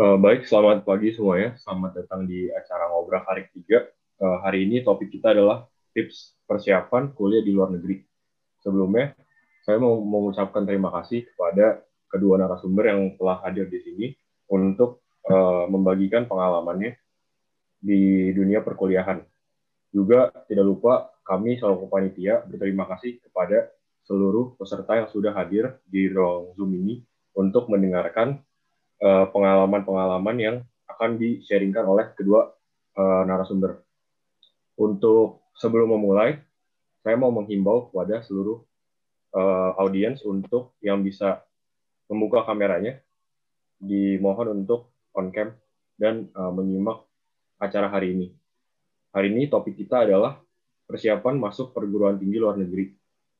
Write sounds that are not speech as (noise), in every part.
Uh, baik, selamat pagi semuanya. Selamat datang di acara ngobrol hari ketiga. Uh, hari ini topik kita adalah tips persiapan kuliah di luar negeri. Sebelumnya, saya mau mengucapkan terima kasih kepada kedua narasumber yang telah hadir di sini untuk uh, membagikan pengalamannya di dunia perkuliahan. Juga tidak lupa kami selaku panitia berterima kasih kepada seluruh peserta yang sudah hadir di ruang Zoom ini untuk mendengarkan Eh, pengalaman-pengalaman yang akan di-sharingkan oleh kedua uh, narasumber. Untuk sebelum memulai, saya mau menghimbau kepada seluruh uh, audiens untuk yang bisa membuka kameranya, dimohon untuk on cam dan uh, menyimak acara hari ini. Hari ini topik kita adalah persiapan masuk perguruan tinggi luar negeri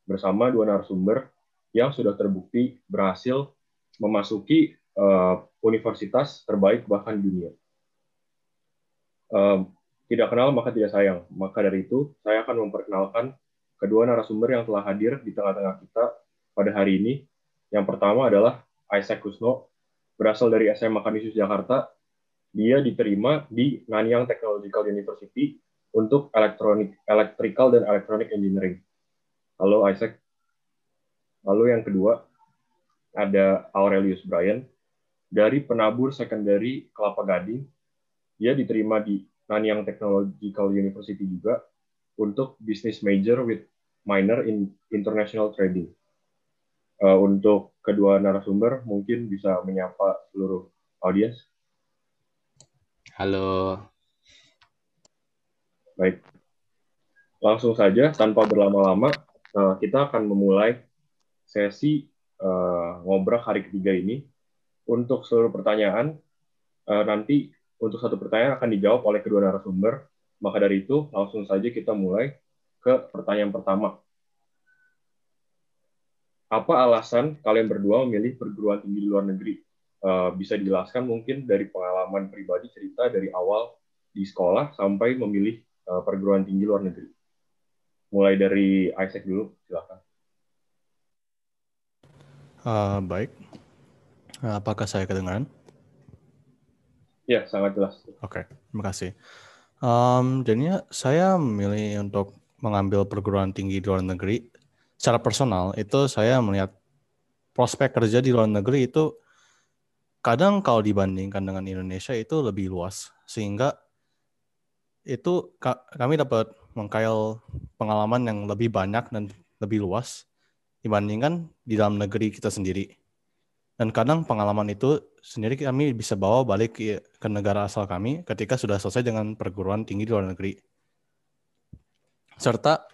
bersama dua narasumber yang sudah terbukti berhasil memasuki uh, universitas terbaik bahkan dunia. Uh, tidak kenal maka tidak sayang. Maka dari itu, saya akan memperkenalkan kedua narasumber yang telah hadir di tengah-tengah kita pada hari ini. Yang pertama adalah Isaac Kusno, berasal dari SMA Kanisius Jakarta. Dia diterima di Nanyang Technological University untuk elektronik, electrical dan electronic engineering. Halo Isaac. Lalu yang kedua ada Aurelius Brian, dari penabur sekunderi Kelapa Gading. Dia diterima di Nanyang Technological University juga untuk business major with minor in international trading. Uh, untuk kedua narasumber mungkin bisa menyapa seluruh audiens. Halo. Baik. Langsung saja tanpa berlama-lama uh, kita akan memulai sesi uh, ngobrol hari ketiga ini untuk seluruh pertanyaan uh, nanti untuk satu pertanyaan akan dijawab oleh kedua narasumber. Maka dari itu langsung saja kita mulai ke pertanyaan pertama. Apa alasan kalian berdua memilih perguruan tinggi di luar negeri? Uh, bisa dijelaskan mungkin dari pengalaman pribadi cerita dari awal di sekolah sampai memilih uh, perguruan tinggi luar negeri. Mulai dari Isaac dulu, silakan. Uh, baik, Eh, apakah saya kedengaran? Ya, sangat jelas. Oke, okay, terima kasih. Um, jadinya saya memilih untuk mengambil perguruan tinggi di luar negeri. Secara personal, itu saya melihat prospek kerja di luar negeri itu kadang kalau dibandingkan dengan Indonesia itu lebih luas. Sehingga itu kami dapat mengkail pengalaman yang lebih banyak dan lebih luas dibandingkan di dalam negeri kita sendiri. Dan kadang pengalaman itu sendiri kami bisa bawa balik ke, negara asal kami ketika sudah selesai dengan perguruan tinggi di luar negeri. Serta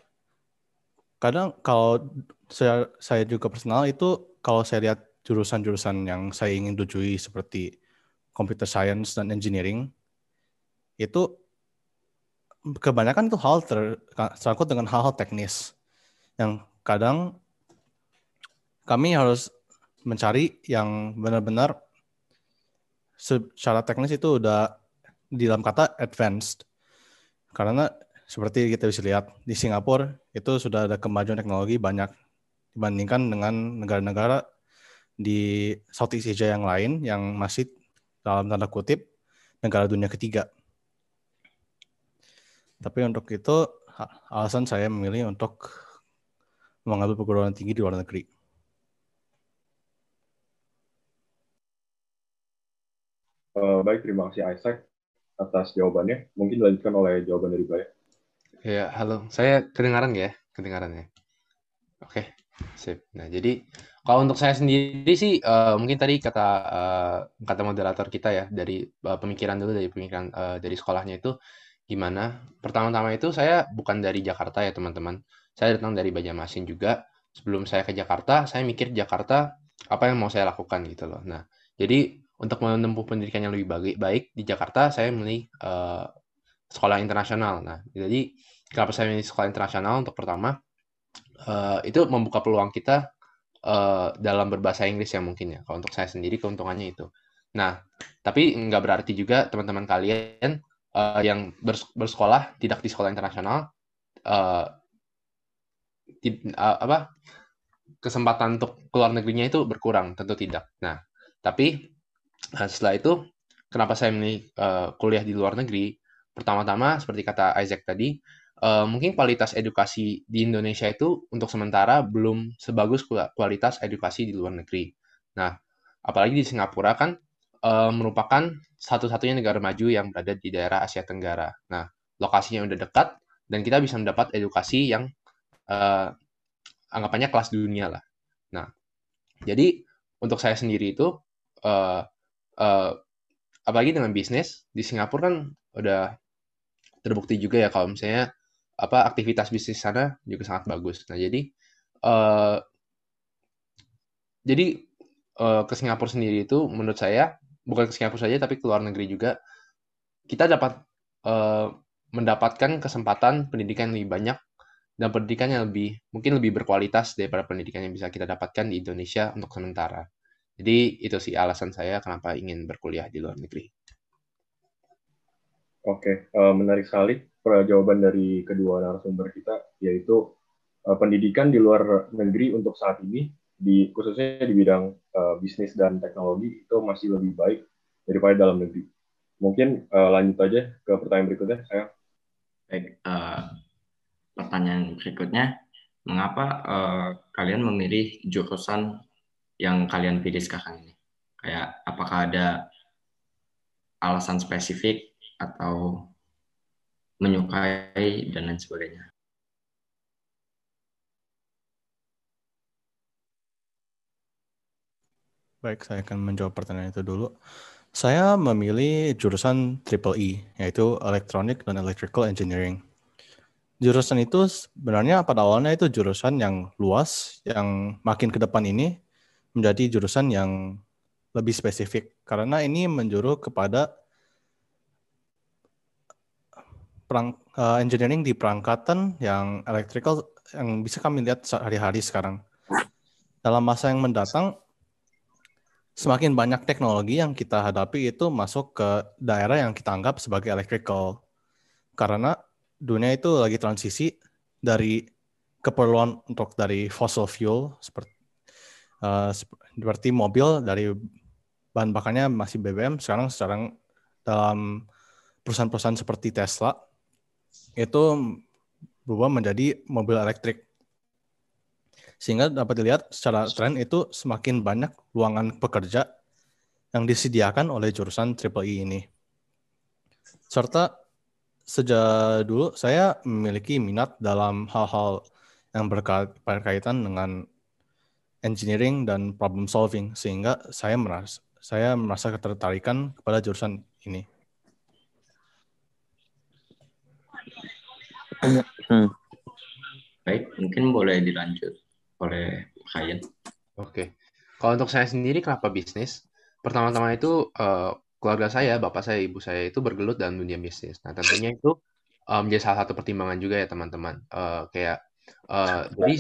kadang kalau saya, saya juga personal itu kalau saya lihat jurusan-jurusan yang saya ingin tujui seperti computer science dan engineering itu kebanyakan itu hal tersangkut dengan hal-hal teknis yang kadang kami harus mencari yang benar-benar secara teknis itu udah di dalam kata advanced. Karena seperti kita bisa lihat di Singapura itu sudah ada kemajuan teknologi banyak dibandingkan dengan negara-negara di Southeast Asia yang lain yang masih dalam tanda kutip negara dunia ketiga. Tapi untuk itu alasan saya memilih untuk mengambil perguruan tinggi di luar negeri. Uh, baik, terima kasih Isaac atas jawabannya. Mungkin dilanjutkan oleh jawaban dari Brian. Ya, halo. Saya kedengaran ya? Kedengaran ya? Oke, sip. Nah, jadi kalau untuk saya sendiri sih uh, mungkin tadi kata uh, kata moderator kita ya dari uh, pemikiran dulu dari pemikiran uh, dari sekolahnya itu gimana? Pertama-tama itu saya bukan dari Jakarta ya teman-teman. Saya datang dari Banjarmasin juga. Sebelum saya ke Jakarta, saya mikir Jakarta apa yang mau saya lakukan gitu loh. Nah, jadi untuk menempuh pendidikan yang lebih baik, baik di Jakarta, saya memilih uh, sekolah internasional. Nah, jadi kenapa saya memilih sekolah internasional? Untuk pertama, uh, itu membuka peluang kita uh, dalam berbahasa Inggris ya mungkin ya. Kalau untuk saya sendiri keuntungannya itu. Nah, tapi nggak berarti juga teman-teman kalian uh, yang bers bersekolah tidak di sekolah internasional uh, di, uh, apa kesempatan untuk keluar negerinya itu berkurang tentu tidak. Nah, tapi Nah, setelah itu kenapa saya memilih uh, kuliah di luar negeri? Pertama-tama, seperti kata Isaac tadi, uh, mungkin kualitas edukasi di Indonesia itu untuk sementara belum sebagus kualitas edukasi di luar negeri. Nah, apalagi di Singapura kan uh, merupakan satu-satunya negara maju yang berada di daerah Asia Tenggara. Nah, lokasinya udah dekat dan kita bisa mendapat edukasi yang uh, anggapannya kelas dunia lah. Nah, jadi untuk saya sendiri itu uh, uh, apalagi dengan bisnis di Singapura kan udah terbukti juga ya kalau misalnya apa aktivitas bisnis sana juga sangat bagus. Nah jadi uh, jadi uh, ke Singapura sendiri itu menurut saya bukan ke Singapura saja tapi ke luar negeri juga kita dapat uh, mendapatkan kesempatan pendidikan yang lebih banyak dan pendidikan yang lebih mungkin lebih berkualitas daripada pendidikan yang bisa kita dapatkan di Indonesia untuk sementara. Jadi itu sih alasan saya kenapa ingin berkuliah di luar negeri. Oke, uh, menarik sekali jawaban dari kedua narasumber kita, yaitu uh, pendidikan di luar negeri untuk saat ini, di khususnya di bidang uh, bisnis dan teknologi itu masih lebih baik daripada dalam negeri. Mungkin uh, lanjut aja ke pertanyaan berikutnya, saya. Baik, uh, pertanyaan berikutnya, mengapa uh, kalian memilih jurusan yang kalian pilih sekarang ini? Kayak apakah ada alasan spesifik atau menyukai dan lain sebagainya? Baik, saya akan menjawab pertanyaan itu dulu. Saya memilih jurusan Triple E, yaitu Electronic dan Electrical Engineering. Jurusan itu sebenarnya pada awalnya itu jurusan yang luas, yang makin ke depan ini menjadi jurusan yang lebih spesifik karena ini menjuru kepada perang, uh, engineering di perangkatan yang electrical yang bisa kami lihat sehari-hari sekarang. Dalam masa yang mendatang, semakin banyak teknologi yang kita hadapi itu masuk ke daerah yang kita anggap sebagai electrical. Karena dunia itu lagi transisi dari keperluan untuk dari fossil fuel seperti uh, seperti mobil dari bahan bakarnya masih BBM sekarang sekarang dalam perusahaan-perusahaan seperti Tesla itu berubah menjadi mobil elektrik sehingga dapat dilihat secara tren itu semakin banyak ruangan pekerja yang disediakan oleh jurusan Triple E ini. Serta sejak dulu saya memiliki minat dalam hal-hal yang berkaitan dengan engineering dan problem solving sehingga saya merasa saya merasa ketertarikan kepada jurusan ini. Hmm. Baik, mungkin boleh dilanjut oleh Hayan. Oke, kalau untuk saya sendiri kenapa bisnis? Pertama-tama itu uh, keluarga saya, bapak saya, ibu saya itu bergelut dalam dunia bisnis. Nah tentunya itu um, menjadi salah satu pertimbangan juga ya teman-teman. Uh, kayak uh, jadi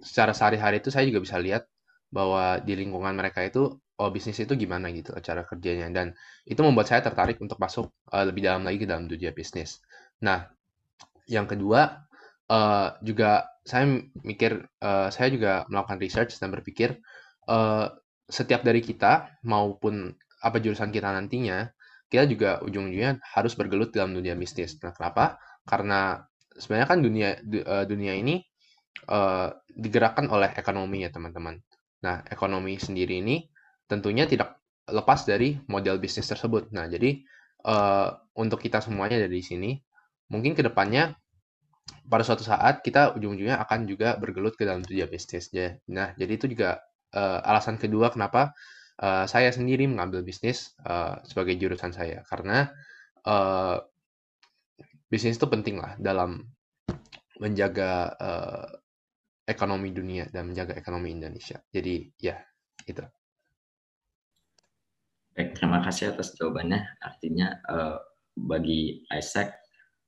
secara sehari-hari itu saya juga bisa lihat bahwa di lingkungan mereka itu oh bisnis itu gimana gitu cara kerjanya dan itu membuat saya tertarik untuk masuk uh, lebih dalam lagi ke dalam dunia bisnis. Nah, yang kedua uh, juga saya mikir uh, saya juga melakukan research dan berpikir uh, setiap dari kita maupun apa jurusan kita nantinya kita juga ujung-ujungnya harus bergelut dalam dunia bisnis. Nah, kenapa? Karena sebenarnya kan dunia dunia ini uh, digerakkan oleh ekonomi ya teman-teman. Nah, ekonomi sendiri ini tentunya tidak lepas dari model bisnis tersebut. Nah, jadi uh, untuk kita semuanya dari sini, mungkin ke depannya pada suatu saat kita ujung-ujungnya akan juga bergelut ke dalam dunia bisnis. Nah, jadi itu juga uh, alasan kedua kenapa uh, saya sendiri mengambil bisnis uh, sebagai jurusan saya karena uh, bisnis itu penting lah dalam menjaga uh, ekonomi dunia dan menjaga ekonomi Indonesia. Jadi ya itu. Baik, terima kasih atas jawabannya. Artinya uh, bagi Isaac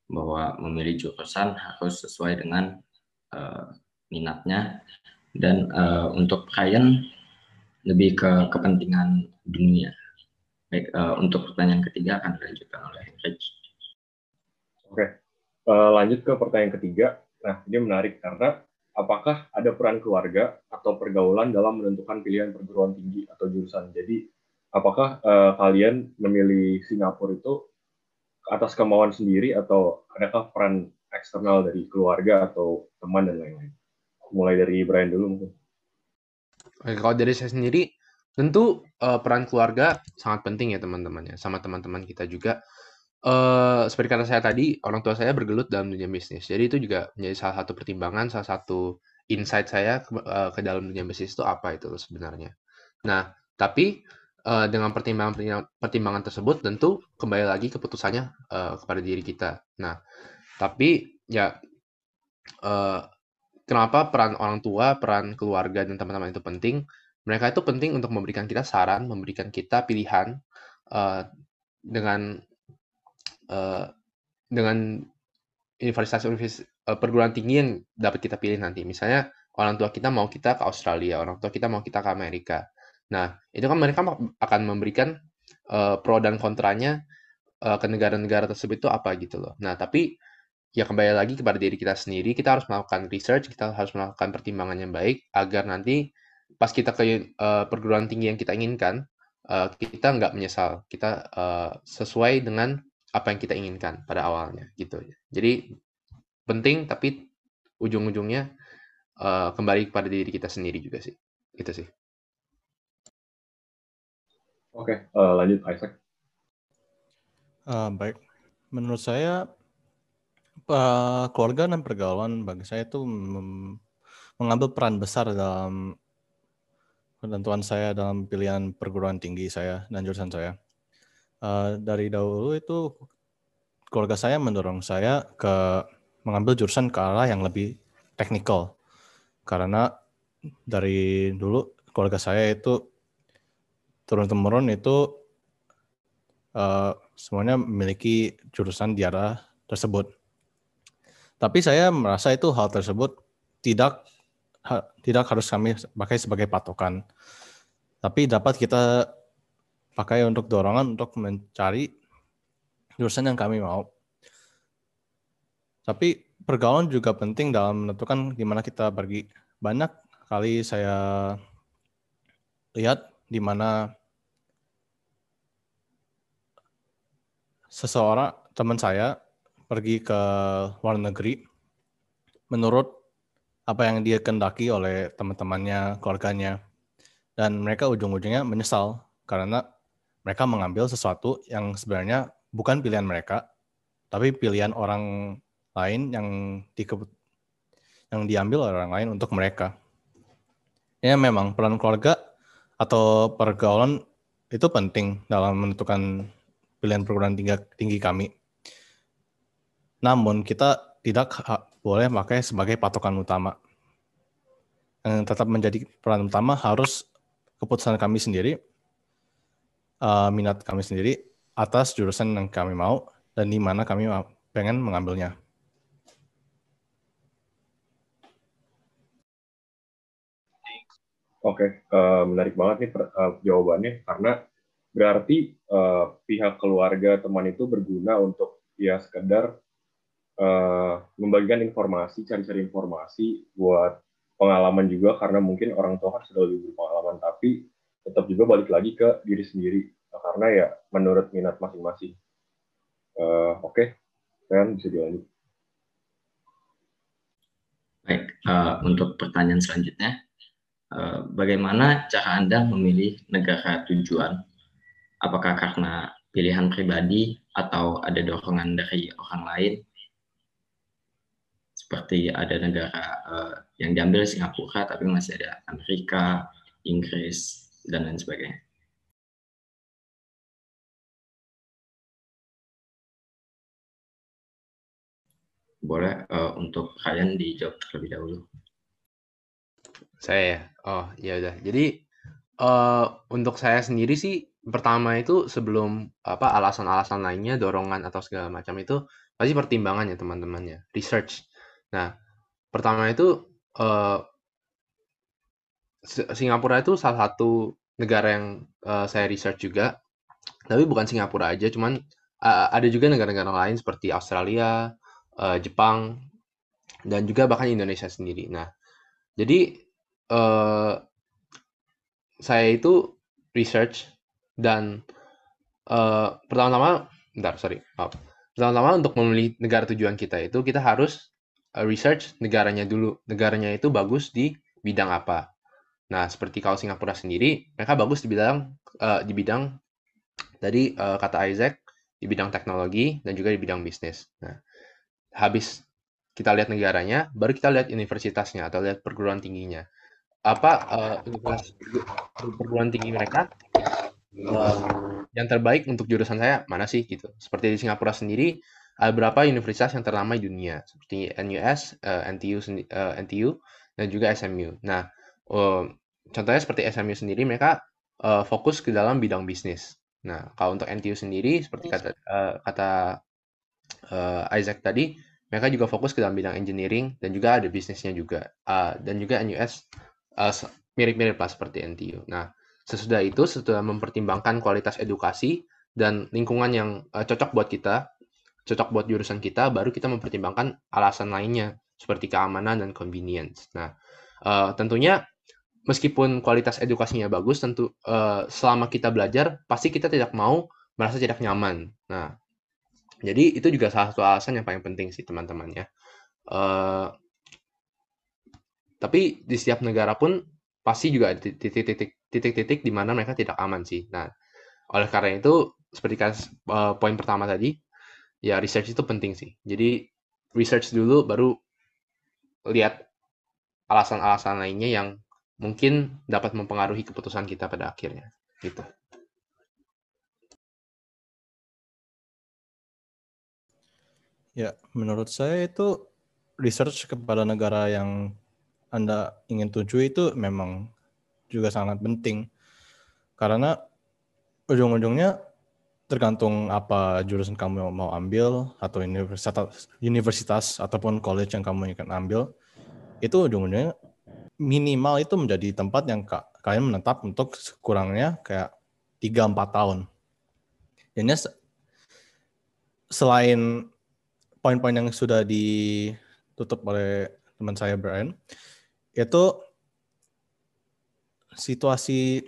bahwa memilih jurusan harus sesuai dengan uh, minatnya dan uh, untuk Ryan lebih ke kepentingan dunia. Baik, uh, untuk pertanyaan ketiga akan dilanjutkan oleh Rich. Oke, uh, lanjut ke pertanyaan ketiga. Nah, ini menarik karena apakah ada peran keluarga atau pergaulan dalam menentukan pilihan perguruan tinggi atau jurusan. Jadi apakah uh, kalian memilih Singapura itu atas kemauan sendiri atau adakah peran eksternal dari keluarga atau teman dan lain-lain? Mulai dari Brian dulu mungkin. Oke, kalau dari saya sendiri, tentu uh, peran keluarga sangat penting ya teman-teman ya, sama teman-teman kita juga. Uh, seperti kata saya tadi, orang tua saya bergelut dalam dunia bisnis. Jadi itu juga menjadi salah satu pertimbangan, salah satu insight saya ke, uh, ke dalam dunia bisnis itu apa itu sebenarnya. Nah, tapi uh, dengan pertimbangan pertimbangan tersebut tentu kembali lagi keputusannya uh, kepada diri kita. Nah, tapi ya uh, kenapa peran orang tua, peran keluarga dan teman-teman itu penting? Mereka itu penting untuk memberikan kita saran, memberikan kita pilihan uh, dengan uh, dengan universitas-universitas uh, perguruan tinggi yang dapat kita pilih nanti. Misalnya orang tua kita mau kita ke Australia, orang tua kita mau kita ke Amerika. Nah, itu kan mereka akan memberikan uh, pro dan kontranya uh, ke negara-negara tersebut itu apa gitu loh. Nah, tapi ya kembali lagi kepada diri kita sendiri, kita harus melakukan research, kita harus melakukan pertimbangan yang baik agar nanti pas kita ke uh, perguruan tinggi yang kita inginkan, uh, kita nggak menyesal, kita uh, sesuai dengan apa yang kita inginkan pada awalnya gitu. Jadi penting tapi ujung-ujungnya uh, kembali kepada diri kita sendiri juga sih. Itu sih. Oke, okay, uh, lanjut Isaac. Uh, baik, menurut saya uh, keluarga dan pergaulan bagi saya itu mengambil peran besar dalam penentuan saya dalam pilihan perguruan tinggi saya dan jurusan saya. Uh, dari dahulu itu keluarga saya mendorong saya ke mengambil jurusan ke arah yang lebih teknikal karena dari dulu keluarga saya itu turun temurun itu uh, semuanya memiliki jurusan di arah tersebut. Tapi saya merasa itu hal tersebut tidak ha, tidak harus kami pakai sebagai patokan. Tapi dapat kita pakai untuk dorongan untuk mencari jurusan yang kami mau. Tapi pergaulan juga penting dalam menentukan gimana kita pergi. Banyak kali saya lihat di mana seseorang teman saya pergi ke luar negeri menurut apa yang dia kendaki oleh teman-temannya, keluarganya. Dan mereka ujung-ujungnya menyesal karena mereka mengambil sesuatu yang sebenarnya bukan pilihan mereka, tapi pilihan orang lain yang di yang diambil orang lain untuk mereka. Ya memang peran keluarga atau pergaulan itu penting dalam menentukan pilihan perguruan tinggi, tinggi kami. Namun kita tidak boleh pakai sebagai patokan utama. Yang tetap menjadi peran utama harus keputusan kami sendiri, uh, minat kami sendiri atas jurusan yang kami mau dan di mana kami pengen mengambilnya. Oke, uh, menarik banget nih uh, jawabannya karena berarti uh, pihak keluarga teman itu berguna untuk ya sekedar uh, membagikan informasi, cari-cari informasi buat pengalaman juga karena mungkin orang tua kan sudah lebih berpengalaman tapi tetap juga balik lagi ke diri sendiri karena ya menurut minat masing-masing. Uh, Oke, okay. bisa dilanjut. Baik, uh, untuk pertanyaan selanjutnya, uh, bagaimana cara Anda memilih negara tujuan apakah karena pilihan pribadi atau ada dorongan dari orang lain seperti ada negara uh, yang diambil Singapura tapi masih ada Amerika, Inggris dan lain sebagainya. Boleh uh, untuk kalian dijawab terlebih dahulu. Saya ya. Oh, ya udah. Jadi uh, untuk saya sendiri sih pertama itu sebelum apa alasan-alasan lainnya, dorongan atau segala macam itu pasti pertimbangan ya teman-teman ya, research. Nah, pertama itu uh, Singapura itu salah satu negara yang uh, saya research juga, tapi bukan Singapura aja, cuman uh, ada juga negara-negara lain seperti Australia, uh, Jepang, dan juga bahkan Indonesia sendiri. Nah, jadi uh, saya itu research Dan uh, pertama-tama, bentar, sorry, maaf. Pertama-tama untuk memilih negara tujuan kita itu kita harus research negaranya dulu. Negaranya itu bagus di bidang apa. Nah, seperti kalau Singapura sendiri, mereka bagus di bidang uh, di bidang tadi uh, kata Isaac di bidang teknologi dan juga di bidang bisnis. Nah, habis kita lihat negaranya, baru kita lihat universitasnya atau lihat perguruan tingginya. Apa uh, perguruan tinggi mereka uh, yang terbaik untuk jurusan saya mana sih gitu. Seperti di Singapura sendiri ada beberapa universitas yang ternama di dunia seperti NUS, uh, NTU, uh, NTU dan juga SMU. Nah, uh, contohnya seperti SMU sendiri mereka uh, fokus ke dalam bidang bisnis. Nah, kalau untuk NTU sendiri seperti kata uh, kata uh, Isaac tadi, mereka juga fokus ke dalam bidang engineering dan juga ada bisnisnya juga. Uh, dan juga NUS uh, mirip-mirip lah seperti NTU. Nah, sesudah itu setelah mempertimbangkan kualitas edukasi dan lingkungan yang uh, cocok buat kita, cocok buat jurusan kita, baru kita mempertimbangkan alasan lainnya seperti keamanan dan convenience. Nah, uh, tentunya meskipun kualitas edukasinya bagus, tentu uh, selama kita belajar pasti kita tidak mau merasa tidak nyaman. Nah, jadi itu juga salah satu alasan yang paling penting sih teman-teman ya. Uh, tapi di setiap negara pun pasti juga titik-titik di mana mereka tidak aman sih. Nah, oleh karena itu seperti uh, poin pertama tadi, ya research itu penting sih. Jadi research dulu baru lihat alasan-alasan lainnya yang mungkin dapat mempengaruhi keputusan kita pada akhirnya. Gitu. Ya, menurut saya itu research kepada negara yang Anda ingin tuju itu memang juga sangat penting. Karena ujung-ujungnya tergantung apa jurusan kamu mau ambil atau universitas, universitas ataupun college yang kamu ingin ambil, itu ujung-ujungnya minimal itu menjadi tempat yang kalian menetap untuk kurangnya kayak 3-4 tahun. Jadi selain poin-poin yang sudah ditutup oleh teman saya Brian, itu situasi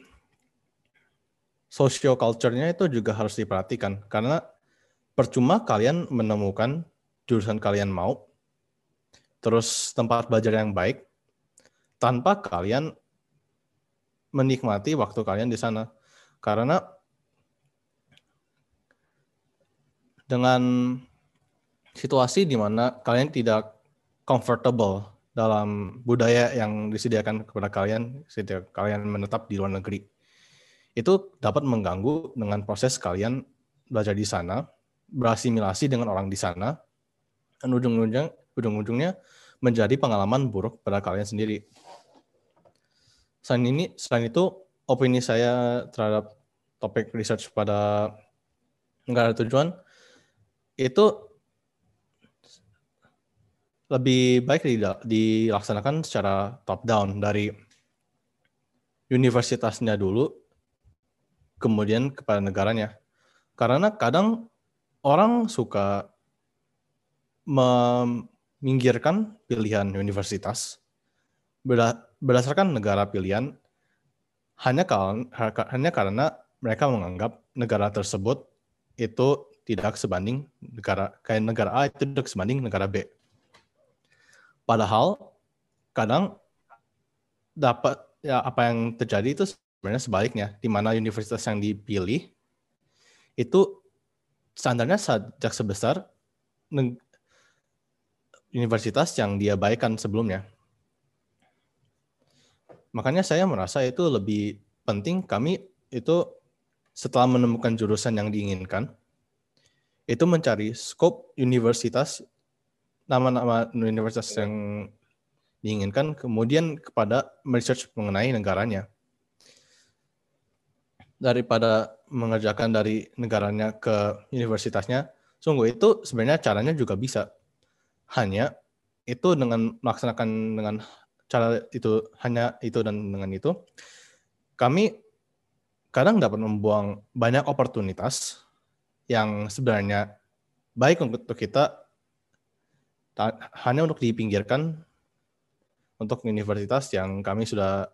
social culture-nya itu juga harus diperhatikan karena percuma kalian menemukan jurusan kalian mau, terus tempat belajar yang baik, tanpa kalian menikmati waktu kalian di sana. Karena dengan situasi di mana kalian tidak comfortable dalam budaya yang disediakan kepada kalian, setiap kalian menetap di luar negeri, itu dapat mengganggu dengan proses kalian belajar di sana, berasimilasi dengan orang di sana, dan ujung-ujungnya ujung-ujungnya menjadi pengalaman buruk pada kalian sendiri selain ini selain itu opini saya terhadap topik research pada negara tujuan itu lebih baik dilaksanakan secara top down dari universitasnya dulu kemudian kepada negaranya. Karena kadang orang suka meminggirkan pilihan universitas berdasarkan negara pilihan hanya karena, hanya karena mereka menganggap negara tersebut itu tidak sebanding negara kayak negara A itu tidak sebanding negara B. Padahal kadang dapat ya apa yang terjadi itu sebenarnya sebaliknya di mana universitas yang dipilih itu standarnya sejak sebesar universitas yang dia baikkan sebelumnya. Makanya saya merasa itu lebih penting kami itu setelah menemukan jurusan yang diinginkan, itu mencari scope universitas, nama-nama universitas yang diinginkan, kemudian kepada research mengenai negaranya. Daripada mengerjakan dari negaranya ke universitasnya, sungguh itu sebenarnya caranya juga bisa. Hanya itu dengan melaksanakan dengan cara itu hanya itu dan dengan itu kami kadang dapat membuang banyak oportunitas yang sebenarnya baik untuk kita hanya untuk dipinggirkan untuk universitas yang kami sudah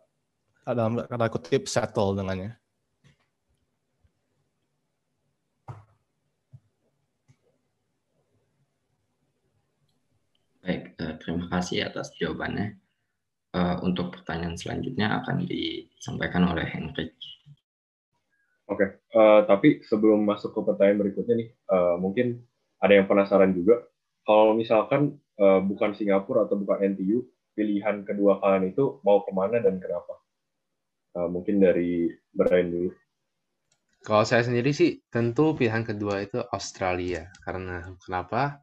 dalam kata kutip settle dengannya. Baik, eh, terima kasih atas jawabannya. Uh, untuk pertanyaan selanjutnya akan disampaikan oleh Henry. Oke, okay. uh, tapi sebelum masuk ke pertanyaan berikutnya nih, uh, mungkin ada yang penasaran juga. Kalau misalkan uh, bukan Singapura atau bukan NTU, pilihan kedua kalian itu mau ke mana dan kenapa? Uh, mungkin dari Brian dulu. Kalau saya sendiri sih tentu pilihan kedua itu Australia. Karena kenapa?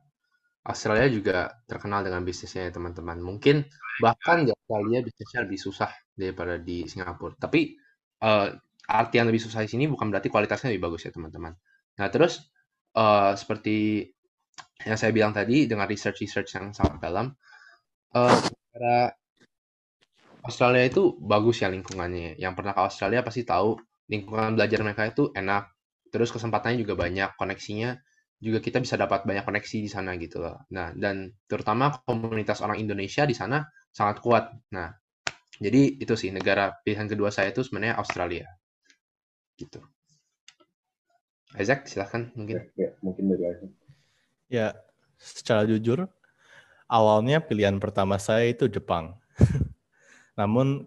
Australia juga terkenal dengan bisnisnya ya teman-teman. Mungkin bahkan di Australia bisnisnya lebih susah daripada di Singapura. Tapi uh, arti yang lebih susah di sini bukan berarti kualitasnya lebih bagus ya teman-teman. Nah terus uh, seperti yang saya bilang tadi dengan research-research yang sangat dalam, uh, Australia itu bagus ya lingkungannya. Yang pernah ke Australia pasti tahu lingkungan belajar mereka itu enak, terus kesempatannya juga banyak, koneksinya juga kita bisa dapat banyak koneksi di sana gitu loh. Nah, dan terutama komunitas orang Indonesia di sana sangat kuat. Nah, jadi itu sih negara pilihan kedua saya itu sebenarnya Australia. Gitu. Isaac, silahkan mungkin. Ya, ya mungkin dari Isaac. Ya, secara jujur, awalnya pilihan pertama saya itu Jepang. (laughs) Namun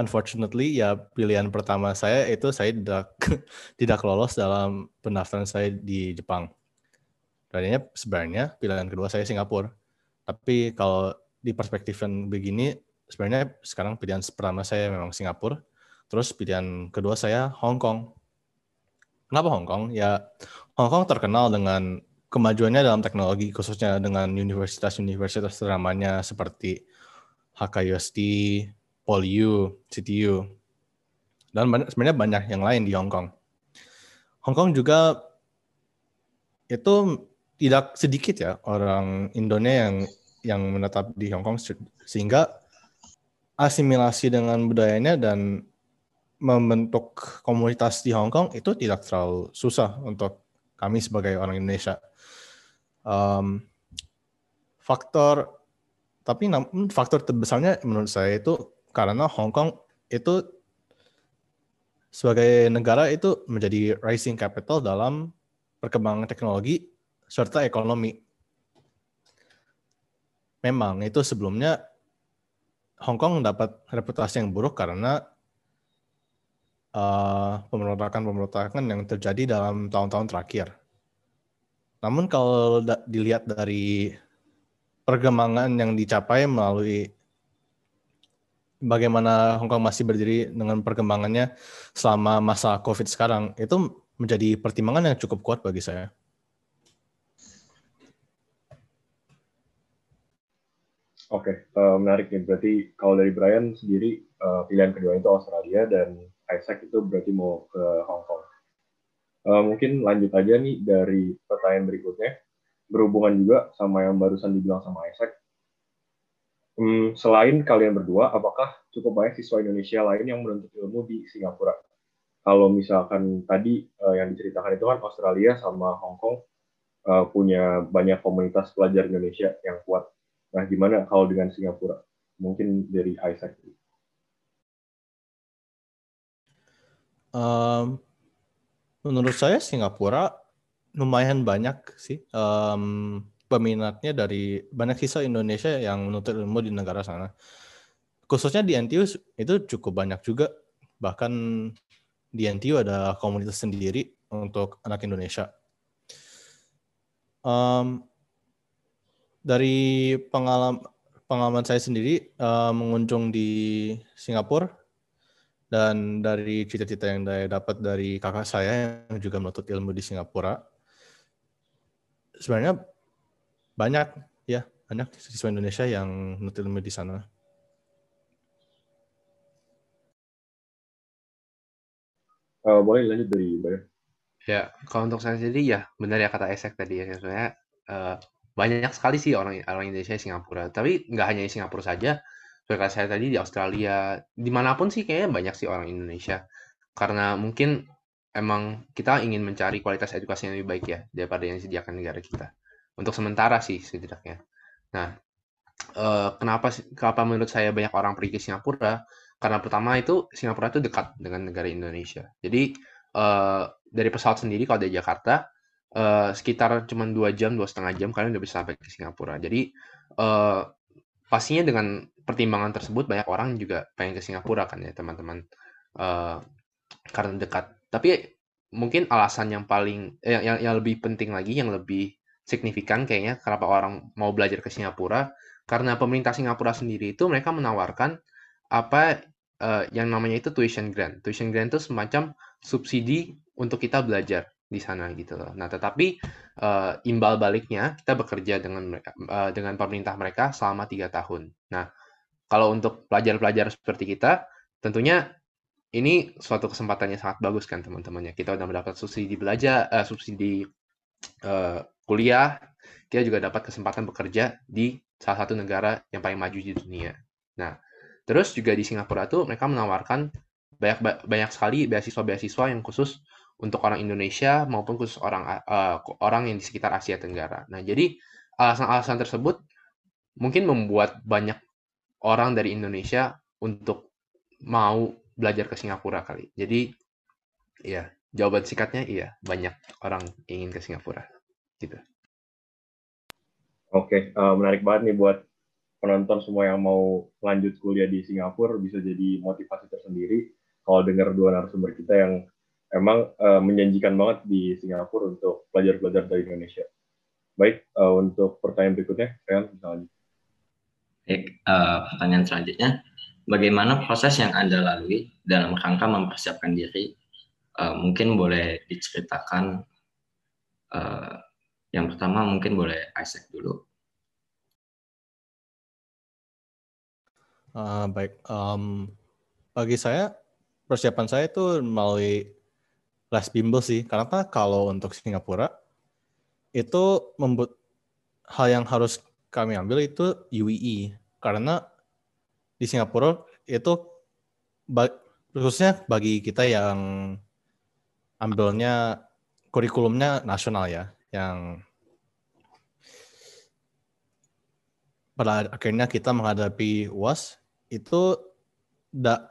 unfortunately ya pilihan pertama saya itu saya tidak (laughs) tidak lolos dalam pendaftaran saya di Jepang. Tadinya sebenarnya pilihan kedua saya Singapura. Tapi kalau di perspektif yang begini sebenarnya sekarang pilihan pertama saya memang Singapura. Terus pilihan kedua saya Hong Kong. Kenapa Hong Kong? Ya Hong Kong terkenal dengan kemajuannya dalam teknologi khususnya dengan universitas-universitas teramanya seperti HKUST, PolU, CTU, dan banyak, sebenarnya banyak yang lain di Hong Kong. Hong Kong juga itu tidak sedikit ya orang Indonesia yang yang menetap di Hong Kong sehingga asimilasi dengan budayanya dan membentuk komunitas di Hong Kong itu tidak terlalu susah untuk kami sebagai orang Indonesia. Um, faktor tapi faktor terbesarnya menurut saya itu karena Hong Kong itu sebagai negara itu menjadi rising capital dalam perkembangan teknologi serta ekonomi. Memang itu sebelumnya Hong Kong dapat reputasi yang buruk karena uh, pemberontakan-pemberontakan yang terjadi dalam tahun-tahun terakhir. Namun kalau dilihat dari perkembangan yang dicapai melalui bagaimana Hong Kong masih berdiri dengan perkembangannya selama masa COVID sekarang itu menjadi pertimbangan yang cukup kuat bagi saya. Oke, okay, uh, eh, menarik nih. Berarti kalau dari Brian sendiri uh, pilihan kedua itu Australia dan Isaac itu berarti mau ke Hong Kong. Uh, mungkin lanjut aja nih dari pertanyaan berikutnya berhubungan juga sama yang barusan dibilang sama Isaac Hmm, selain kalian berdua, apakah cukup banyak siswa Indonesia lain yang menuntut ilmu di Singapura? Kalau misalkan tadi uh, yang diceritakan itu kan Australia sama Hong Kong uh, punya banyak komunitas pelajar Indonesia yang kuat. Nah, gimana kalau dengan Singapura? Mungkin dari Isaac. Um, menurut saya Singapura lumayan banyak sih. Um, peminatnya dari banyak siswa Indonesia yang menuntut ilmu di negara sana. Khususnya di NTU itu cukup banyak juga. Bahkan di NTU ada komunitas sendiri untuk anak Indonesia. Um, dari pengalaman pengalaman saya sendiri uh, mengunjung di Singapura dan dari cita-cita yang saya dapat dari kakak saya yang juga menuntut ilmu di Singapura, sebenarnya banyak ya banyak siswa Indonesia yang menuntut ilmu di sana. Uh, boleh lanjut dari. Ya, kalau untuk saya sendiri ya benar ya kata Esek tadi ya sebenarnya uh, banyak sekali sih orang orang Indonesia di Singapura. Tapi nggak hanya di Singapura saja, seperti saya tadi di Australia, di mana pun sih kayaknya banyak sih orang Indonesia. Karena mungkin emang kita ingin mencari kualitas edukasi yang lebih baik ya daripada yang disediakan negara kita untuk sementara sih setidaknya. Nah, eh, kenapa kenapa menurut saya banyak orang pergi ke Singapura? Karena pertama itu Singapura itu dekat dengan negara Indonesia. Jadi eh, dari pesawat sendiri kalau dari Jakarta uh, sekitar cuma dua jam, dua setengah jam kalian udah bisa sampai ke Singapura. Jadi uh, pastinya dengan pertimbangan tersebut banyak orang juga pengen ke Singapura kan ya teman-teman uh, karena dekat. Tapi mungkin alasan yang paling eh, yang yang lebih penting lagi, yang lebih signifikan kayaknya kenapa orang mau belajar ke Singapura karena pemerintah Singapura sendiri itu mereka menawarkan apa uh, yang namanya itu tuition grant. Tuition grant itu semacam subsidi untuk kita belajar di sana gitu loh. Nah, tetapi uh, imbal baliknya kita bekerja dengan uh, dengan pemerintah mereka selama tiga tahun. Nah, kalau untuk pelajar-pelajar seperti kita, tentunya ini suatu kesempatan yang sangat bagus kan teman-temannya. Kita udah mendapat subsidi belajar, uh, subsidi uh, kuliah, kita juga dapat kesempatan bekerja di salah satu negara yang paling maju di dunia. Nah, terus juga di Singapura tuh mereka menawarkan banyak banyak sekali beasiswa-beasiswa yang khusus untuk orang Indonesia maupun khusus orang uh, orang yang di sekitar Asia Tenggara. Nah, jadi alasan-alasan tersebut mungkin membuat banyak orang dari Indonesia untuk mau belajar ke Singapura kali. Jadi ya, jawaban singkatnya iya, banyak orang ingin ke Singapura. Gitu. Oke, uh, menarik banget nih buat penonton semua yang mau lanjut kuliah di Singapura bisa jadi motivasi tersendiri kalau dengar dua narasumber kita yang emang uh, menjanjikan banget di Singapura untuk pelajar-pelajar dari Indonesia. Baik, uh, untuk pertanyaan berikutnya, Rian, misalnya. Baik, uh, pertanyaan selanjutnya, bagaimana proses yang Anda lalui dalam rangka mempersiapkan diri? Uh, mungkin boleh diceritakan, uh, yang pertama mungkin boleh Isaac dulu. Uh, baik, um, bagi saya persiapan saya itu melalui les bimbel sih. Karena kalau untuk Singapura itu membuat hal yang harus kami ambil itu UEE karena di Singapura itu khususnya bagi kita yang ambilnya kurikulumnya nasional ya yang pada akhirnya kita menghadapi UAS itu da,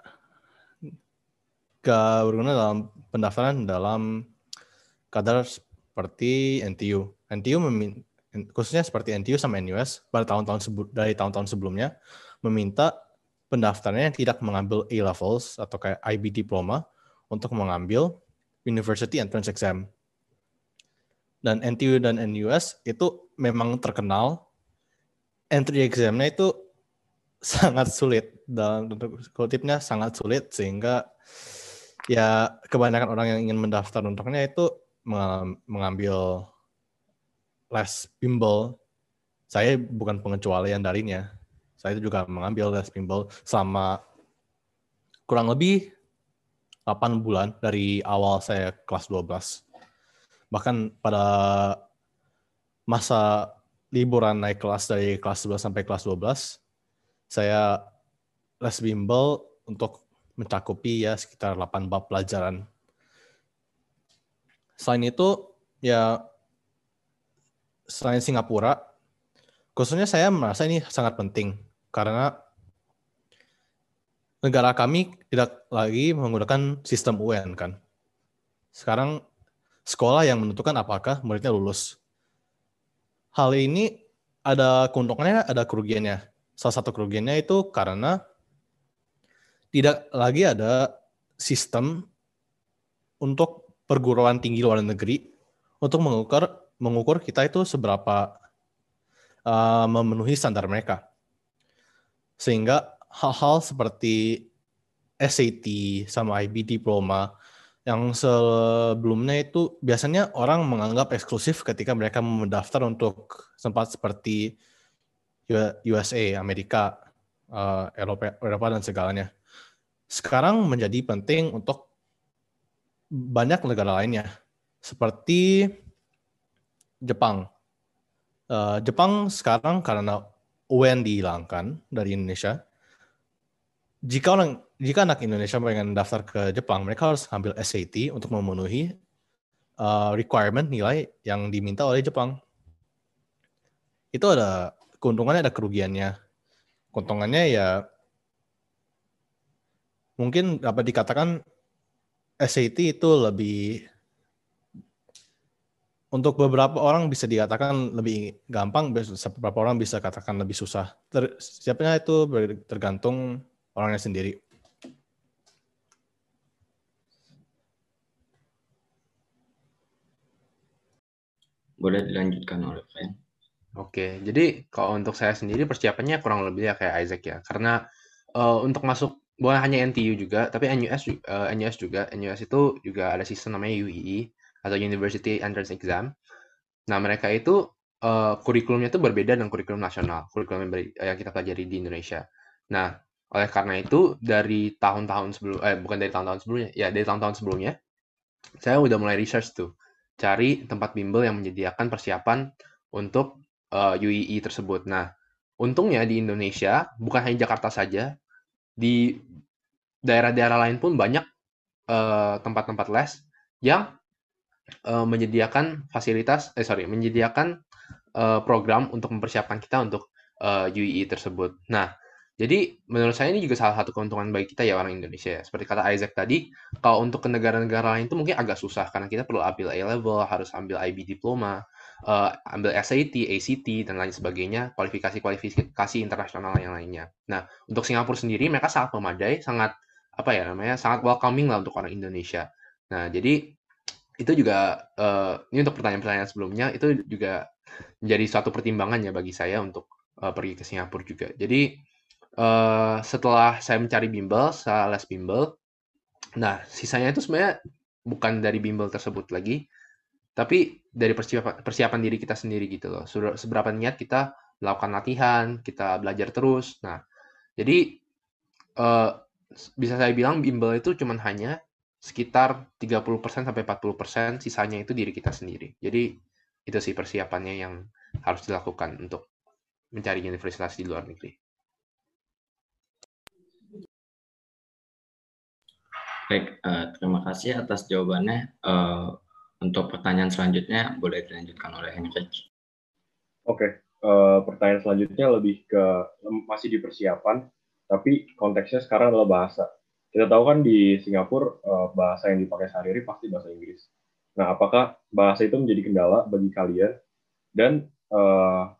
gak berguna dalam pendaftaran dalam kadar seperti NTU. NTU memin, khususnya seperti NTU sama NUS pada tahun-tahun dari tahun-tahun sebelumnya meminta pendaftarannya tidak mengambil A levels atau kayak IB diploma untuk mengambil University Entrance Exam. Dan NTU dan NUS itu memang terkenal entry examnya itu sangat sulit dalam kutipnya sangat sulit sehingga ya kebanyakan orang yang ingin mendaftar untuknya itu mengambil les bimbel. Saya bukan pengecualian darinya. Saya juga mengambil les bimbel selama kurang lebih 8 bulan dari awal saya kelas 12. Bahkan pada masa liburan naik kelas dari kelas 11 sampai kelas 12, saya les bimbel untuk mencakupi ya sekitar 8 bab pelajaran. Selain itu, ya selain Singapura, khususnya saya merasa ini sangat penting karena negara kami tidak lagi menggunakan sistem UN kan. Sekarang sekolah yang menentukan apakah muridnya lulus. Hal ini ada keuntungannya, ada kerugiannya. Salah satu kerugiannya itu karena tidak lagi ada sistem untuk perguruan tinggi luar negeri untuk mengukur mengukur kita itu seberapa uh, memenuhi standar mereka. Sehingga hal-hal seperti SAT sama IB diploma yang sebelumnya itu biasanya orang menganggap eksklusif ketika mereka mendaftar untuk tempat seperti USA, Amerika, uh, Eropa, Eropa dan segalanya sekarang menjadi penting untuk banyak negara lainnya, seperti Jepang. Uh, Jepang sekarang karena UN dihilangkan dari Indonesia, jika orang jika anak Indonesia pengen daftar ke Jepang, mereka harus ambil SAT untuk memenuhi uh, requirement nilai yang diminta oleh Jepang. Itu ada keuntungannya, ada kerugiannya. Keuntungannya ya mungkin dapat dikatakan SAT itu lebih untuk beberapa orang bisa dikatakan lebih gampang, beberapa orang bisa katakan lebih susah. Ter, siapnya itu tergantung orangnya sendiri. Boleh dilanjutkan oleh Fen. Oke, jadi kalau untuk saya sendiri persiapannya kurang lebih ya kayak Isaac ya. Karena uh, untuk masuk bukan hanya NTU juga, tapi NUS uh, eh, NUS juga. NUS itu juga ada sistem namanya UEE e atau University Entrance Exam. Nah, mereka itu uh, kurikulumnya itu berbeda dengan kurikulum nasional, kurikulum yang, yang kita pelajari di Indonesia. Nah, oleh karena itu dari tahun-tahun sebelum eh bukan dari tahun-tahun sebelumnya, ya dari tahun-tahun sebelumnya saya udah mulai research tuh, cari tempat bimbel yang menyediakan persiapan untuk uh, eh, UII e tersebut. Nah, untungnya di Indonesia bukan hanya Jakarta saja, di daerah-daerah lain pun banyak tempat tempat-tempat les yang uh, menyediakan fasilitas, eh sorry, menyediakan uh, program untuk mempersiapkan kita untuk uh, eh, UEE tersebut. Nah, jadi menurut saya ini juga salah satu keuntungan bagi kita ya orang Indonesia. Seperti kata Isaac tadi, kalau untuk ke negara-negara lain itu mungkin agak susah karena kita perlu ambil A level, harus ambil IB diploma, uh, ambil SAT, ACT dan lain sebagainya, kualifikasi-kualifikasi internasional yang lainnya. Nah, untuk Singapura sendiri mereka sangat memadai, sangat apa ya namanya, sangat welcoming lah untuk orang Indonesia. Nah, jadi itu juga uh, ini untuk pertanyaan-pertanyaan sebelumnya itu juga menjadi suatu pertimbangan ya bagi saya untuk uh, pergi ke Singapura juga. Jadi uh, setelah saya mencari bimbel, saya les bimbel. Nah, sisanya itu sebenarnya bukan dari bimbel tersebut lagi, tapi dari persiapan, persiapan diri kita sendiri gitu loh. Seberapa niat kita melakukan latihan, kita belajar terus. Nah, jadi uh, bisa saya bilang bimbel itu cuma hanya sekitar 30% sampai 40% sisanya itu diri kita sendiri. Jadi itu sih persiapannya yang harus dilakukan untuk mencari universitas di luar negeri. Baik, uh, terima kasih atas jawabannya. Uh, untuk pertanyaan selanjutnya boleh dilanjutkan oleh Henrik. Oke, uh, pertanyaan selanjutnya lebih ke masih di persiapan, tapi konteksnya sekarang adalah bahasa kita tahu kan di Singapura uh, bahasa yang dipakai sehari-hari pasti bahasa Inggris. Nah, apakah bahasa itu menjadi kendala bagi kalian dan uh,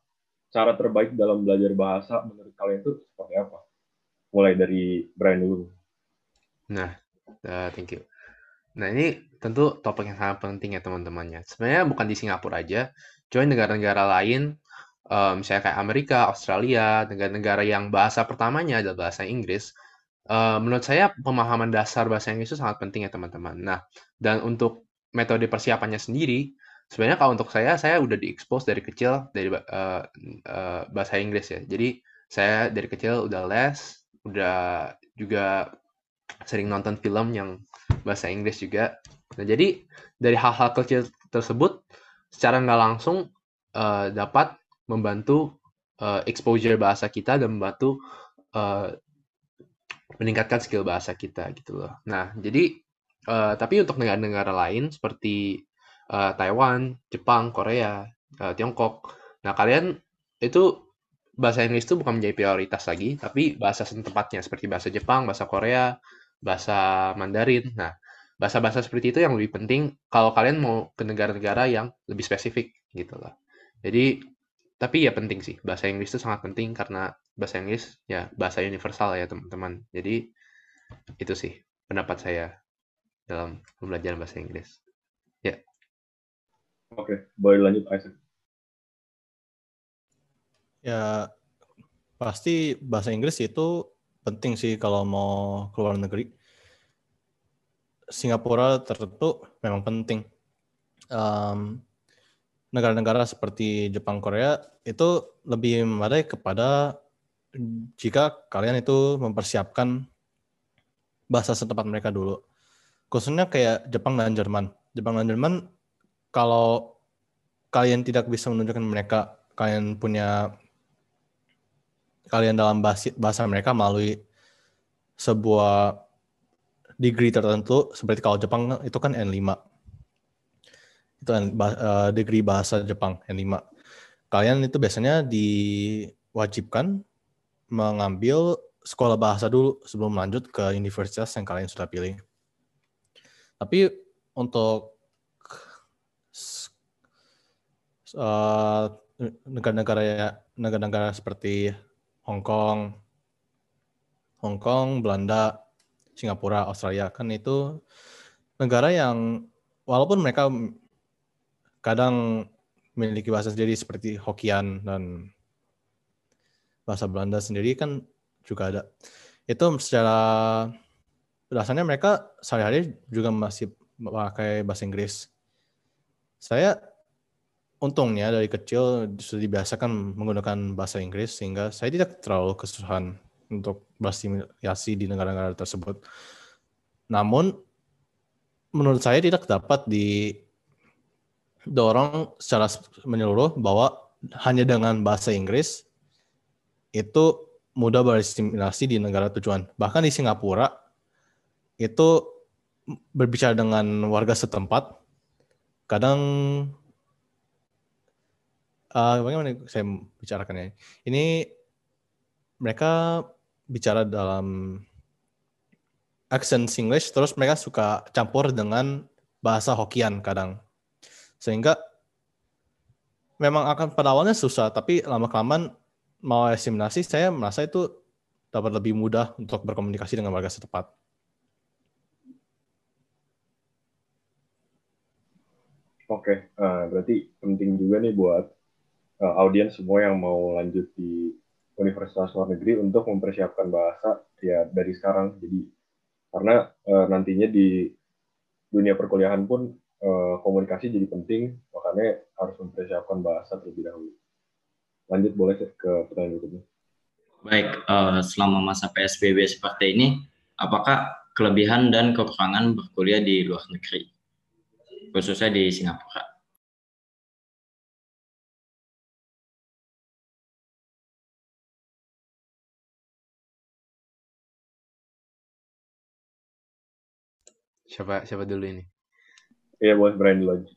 cara terbaik dalam belajar bahasa menurut kalian itu seperti apa? Mulai dari Brian dulu. Nah, uh, thank you. Nah, ini tentu topik yang sangat penting ya teman-temannya. Sebenarnya bukan di Singapura aja, cuma negara-negara lain, um, misalnya kayak Amerika, Australia, negara-negara yang bahasa pertamanya adalah bahasa Inggris, Uh, menurut saya pemahaman dasar bahasa Inggris itu sangat penting ya teman-teman. Nah, dan untuk metode persiapannya sendiri, sebenarnya kalau untuk saya, saya udah diekspos dari kecil dari uh, uh, bahasa Inggris ya. Jadi saya dari kecil udah les, udah juga sering nonton film yang bahasa Inggris juga. Nah, jadi dari hal-hal kecil tersebut, secara nggak langsung uh, dapat membantu uh, exposure bahasa kita dan membantu uh, meningkatkan skill bahasa kita gitu loh. Nah, jadi uh, tapi untuk negara-negara lain seperti uh, Taiwan, Jepang, Korea, uh, Tiongkok, nah kalian itu bahasa Inggris itu bukan menjadi prioritas lagi, tapi bahasa setempatnya seperti bahasa Jepang, bahasa Korea, bahasa Mandarin. Nah, bahasa-bahasa seperti itu yang lebih penting kalau kalian mau ke negara-negara yang lebih spesifik gitu loh. Jadi tapi ya penting sih. Bahasa Inggris itu sangat penting karena bahasa Inggris ya bahasa universal ya teman-teman. Jadi itu sih pendapat saya dalam pembelajaran bahasa Inggris. Ya. Oke boleh lanjut Isaac ya pasti bahasa Inggris itu penting sih kalau mau keluar negeri Singapura tertentu memang penting um, negara-negara seperti Jepang, Korea itu lebih memadai kepada jika kalian itu mempersiapkan bahasa setempat mereka dulu. Khususnya kayak Jepang dan Jerman. Jepang dan Jerman kalau kalian tidak bisa menunjukkan mereka kalian punya kalian dalam bahasa, mereka melalui sebuah degree tertentu seperti kalau Jepang itu kan N5 itu uh, degree bahasa Jepang yang lima. Kalian itu biasanya diwajibkan mengambil sekolah bahasa dulu sebelum lanjut ke universitas yang kalian sudah pilih. Tapi untuk uh, negara-negara ya negara-negara seperti Hong Kong, Hong Kong, Belanda, Singapura, Australia kan itu negara yang walaupun mereka kadang memiliki bahasa sendiri seperti Hokkien dan bahasa Belanda sendiri kan juga ada. Itu secara dasarnya mereka sehari-hari juga masih pakai bahasa Inggris. Saya untungnya dari kecil sudah dibiasakan menggunakan bahasa Inggris sehingga saya tidak terlalu kesusahan untuk berasimilasi di negara-negara tersebut. Namun menurut saya tidak dapat didorong secara menyeluruh bahwa hanya dengan bahasa Inggris itu mudah berasimilasi di negara tujuan. Bahkan di Singapura itu berbicara dengan warga setempat kadang uh, bagaimana saya bicarakannya? Ini mereka bicara dalam accent English, terus mereka suka campur dengan bahasa Hokkien kadang. Sehingga memang akan pada awalnya susah, tapi lama-kelamaan mau asimilasi, saya merasa itu dapat lebih mudah untuk berkomunikasi dengan warga setempat. Oke, okay. uh, berarti penting juga nih buat uh, audiens semua yang mau lanjut di universitas luar negeri untuk mempersiapkan bahasa ya dari sekarang. Jadi karena uh, nantinya di dunia perkuliahan pun uh, komunikasi jadi penting, makanya harus mempersiapkan bahasa terlebih dahulu. Lanjut boleh ke pertanyaan berikutnya. Baik, uh, selama masa PSBB seperti ini, apakah kelebihan dan kekurangan berkuliah di luar negeri? khususnya di Singapura. Siapa siapa dulu ini? Iya, buat Brian dulu aja.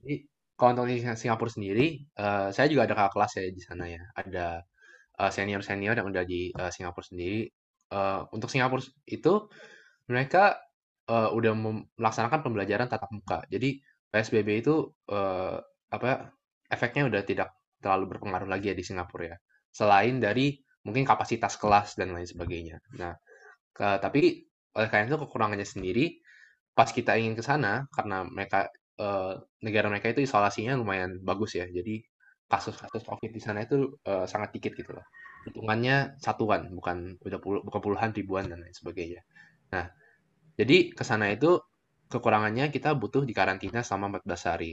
Jadi kalau untuk Singapura sendiri, uh, saya juga ada kakak kelas ya di sana ya. Ada uh, senior-senior yang udah di uh, Singapura sendiri. Uh, untuk Singapura itu mereka uh, udah melaksanakan pembelajaran tatap muka. Jadi PSBB itu uh, apa efeknya udah tidak terlalu berpengaruh lagi ya di Singapura ya. Selain dari mungkin kapasitas kelas dan lain sebagainya. Nah, ke, tapi oleh karena itu kekurangannya sendiri pas kita ingin ke sana karena mereka uh, negara mereka itu isolasinya lumayan bagus ya. Jadi kasus-kasus COVID di sana itu uh, sangat dikit gitu loh. Hitungannya satuan, bukan udah puluh, bukan puluhan ribuan dan lain sebagainya. Nah, jadi ke sana itu kekurangannya kita butuh di karantina selama 14 hari.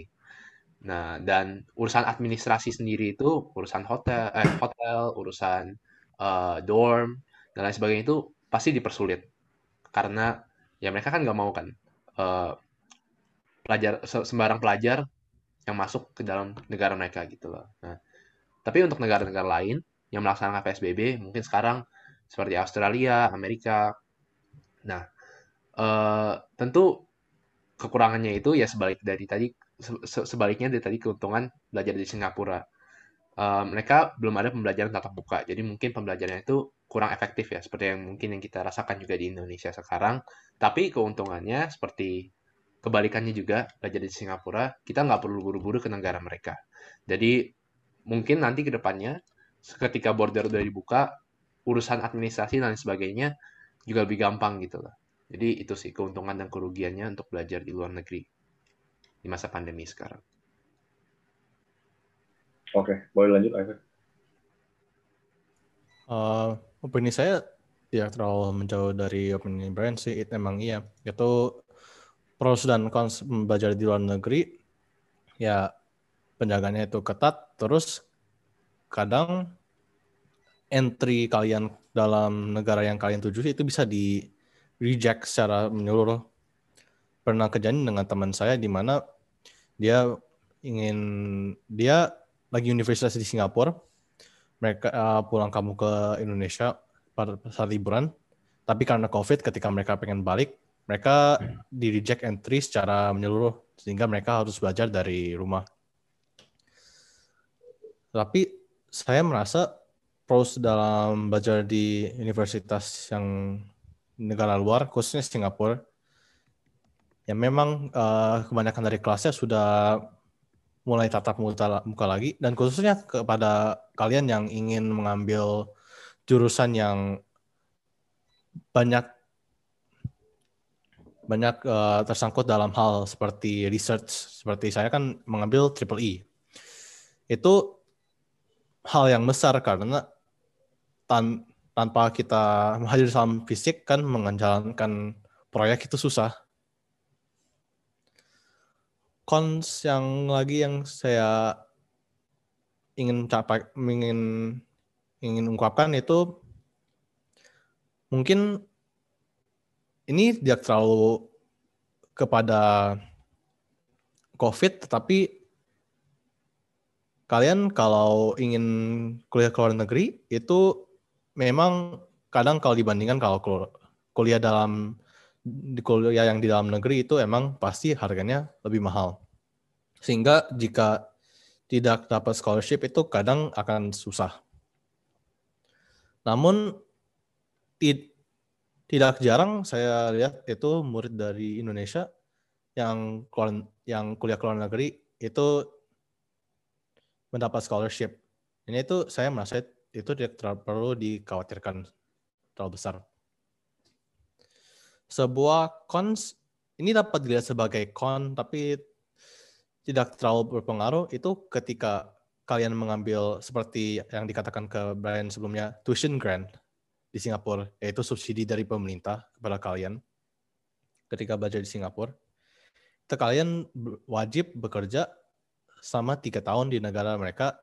Nah, dan urusan administrasi sendiri itu urusan hotel, eh, hotel, urusan uh, dorm dan lain sebagainya itu pasti dipersulit karena ya mereka kan nggak mau kan uh, pelajar sembarang pelajar yang masuk ke dalam negara mereka gitu loh. Nah, tapi untuk negara-negara lain yang melaksanakan PSBB mungkin sekarang seperti Australia, Amerika. Nah, Uh, tentu kekurangannya itu ya sebalik dari tadi se sebaliknya dari tadi keuntungan belajar di Singapura. Uh, mereka belum ada pembelajaran tatap muka, jadi mungkin pembelajarannya itu kurang efektif ya, seperti yang mungkin yang kita rasakan juga di Indonesia sekarang. Tapi keuntungannya seperti kebalikannya juga belajar di Singapura, kita nggak perlu buru-buru ke negara mereka. Jadi mungkin nanti ke depannya ketika border udah dibuka, urusan administrasi dan sebagainya juga lebih gampang gitu loh. Jadi itu sih keuntungan dan kerugiannya untuk belajar di luar negeri di masa pandemi sekarang. Oke, boleh lanjut, Ivan. Uh, opini saya tidak terlalu menjauh dari opini Brian sih. It, emang iya. Itu pros dan cons belajar di luar negeri. Ya, penjagaannya itu ketat. Terus kadang entry kalian dalam negara yang kalian tuju itu bisa di reject secara menyeluruh. Pernah kejadian dengan teman saya di mana dia ingin dia lagi universitas di Singapura, mereka uh, pulang kamu ke Indonesia pada saat liburan, tapi karena COVID ketika mereka pengen balik, mereka di reject entry secara menyeluruh sehingga mereka harus belajar dari rumah. Tapi saya merasa pros dalam belajar di universitas yang negara luar, khususnya Singapura, ya memang uh, kebanyakan dari kelasnya sudah mulai tatap muka, muka lagi. Dan khususnya kepada kalian yang ingin mengambil jurusan yang banyak banyak uh, tersangkut dalam hal seperti research seperti saya kan mengambil triple E. Itu hal yang besar karena tan tanpa kita hadir dalam fisik kan menjalankan proyek itu susah cons yang lagi yang saya ingin capai ingin ingin ungkapkan itu mungkin ini tidak terlalu kepada COVID, tetapi kalian kalau ingin kuliah ke luar negeri itu memang kadang kalau dibandingkan kalau kuliah dalam di kuliah yang di dalam negeri itu emang pasti harganya lebih mahal. Sehingga jika tidak dapat scholarship itu kadang akan susah. Namun tidak jarang saya lihat itu murid dari Indonesia yang yang kuliah ke luar negeri itu mendapat scholarship. Ini itu saya merasa itu tidak perlu dikhawatirkan terlalu besar sebuah cons ini dapat dilihat sebagai con tapi tidak terlalu berpengaruh itu ketika kalian mengambil seperti yang dikatakan ke Brian sebelumnya tuition grant di Singapura yaitu subsidi dari pemerintah kepada kalian ketika belajar di Singapura. Itu kalian wajib bekerja sama tiga tahun di negara mereka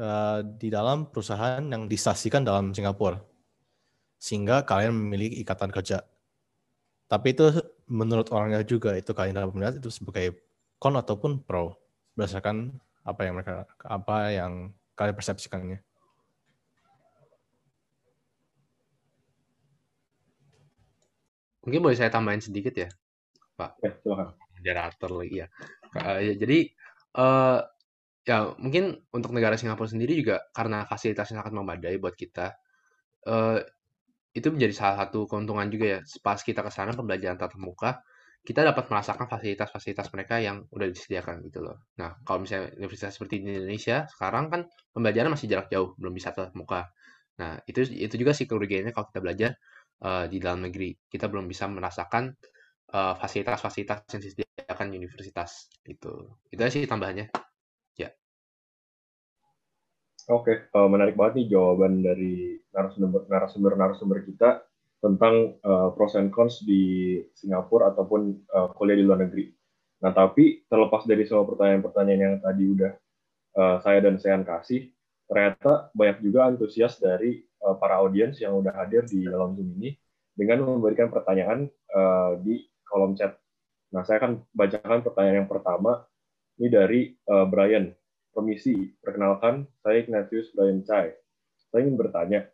uh, di dalam perusahaan yang disaksikan dalam Singapura sehingga kalian memiliki ikatan kerja. Tapi itu menurut orangnya juga itu kalian dapat melihat itu sebagai con ataupun pro berdasarkan apa yang mereka apa yang kalian persepsikannya. Mungkin boleh saya tambahin sedikit ya, Pak. Ya, silakan. Moderator lagi ya. Uh, ya jadi uh, ya mungkin untuk negara Singapura sendiri juga karena fasilitasnya sangat memadai buat kita. Uh, itu menjadi salah satu keuntungan juga ya. Pas kita ke sana pembelajaran tatap muka, kita dapat merasakan fasilitas-fasilitas mereka yang udah disediakan gitu loh. Nah, kalau misalnya universitas seperti di Indonesia, sekarang kan pembelajaran masih jarak jauh, belum bisa tatap muka. Nah, itu itu juga sih kerugiannya kalau kita belajar uh, di dalam negeri. Kita belum bisa merasakan eh, fasilitas-fasilitas yang disediakan universitas itu. Itu sih tambahannya. Oke, uh, menarik banget nih jawaban dari narasumber narasumber kita tentang uh, pros and cons di Singapura ataupun uh, kuliah di luar negeri. Nah, tapi terlepas dari semua pertanyaan-pertanyaan yang tadi udah uh, saya dan Sean kasih, ternyata banyak juga antusias dari uh, para audiens yang udah hadir di dalam Zoom ini dengan memberikan pertanyaan uh, di kolom chat. Nah, saya akan bacakan pertanyaan yang pertama. Ini dari uh, Brian. Permisi, perkenalkan, saya Ignatius Brian Chai. Saya ingin bertanya,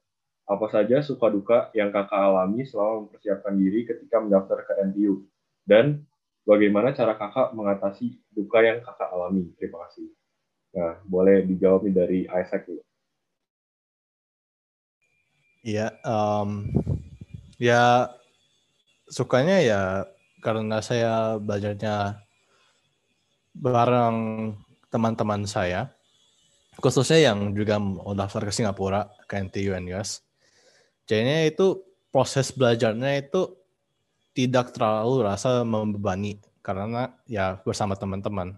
apa saja suka duka yang kakak alami selama mempersiapkan diri ketika mendaftar ke NTU? Dan bagaimana cara kakak mengatasi duka yang kakak alami? Terima kasih. Nah, boleh dijawab dari Isaac dulu. Iya, um, ya sukanya ya karena saya belajarnya bareng teman-teman saya, khususnya yang juga mau daftar ke Singapura, ke NTU US, jadinya itu proses belajarnya itu tidak terlalu rasa membebani karena ya bersama teman-teman.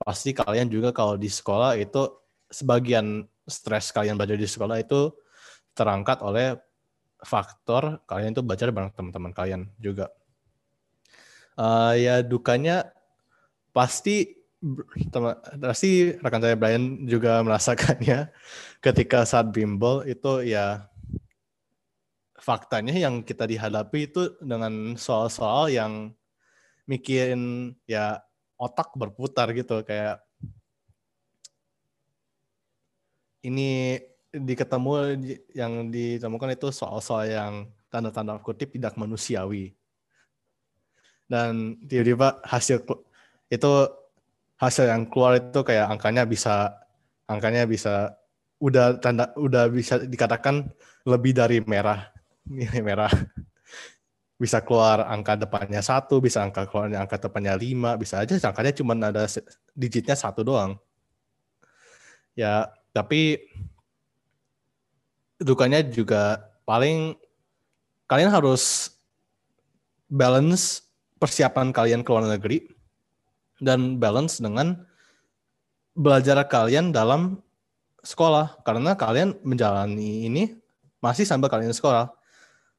Pasti kalian juga kalau di sekolah itu sebagian stres kalian belajar di sekolah itu terangkat oleh faktor kalian itu belajar bareng teman-teman kalian juga. Uh, ya dukanya pasti pasti rekan saya Brian juga merasakannya ketika saat bimbel itu ya faktanya yang kita dihadapi itu dengan soal-soal yang mikirin ya otak berputar gitu kayak ini diketemu yang ditemukan itu soal-soal yang tanda-tanda kutip tidak manusiawi. Dan tiba-tiba hasil itu hasil yang keluar itu kayak angkanya bisa angkanya bisa udah tanda udah bisa dikatakan lebih dari merah. (laughs) Nilai merah. Bisa keluar angka depannya satu, bisa angka keluarnya angka depannya lima, bisa aja angkanya cuma ada digitnya satu doang. Ya, tapi dukanya juga paling kalian harus balance persiapan kalian ke luar negeri dan balance dengan belajar kalian dalam sekolah karena kalian menjalani ini masih sambil kalian sekolah.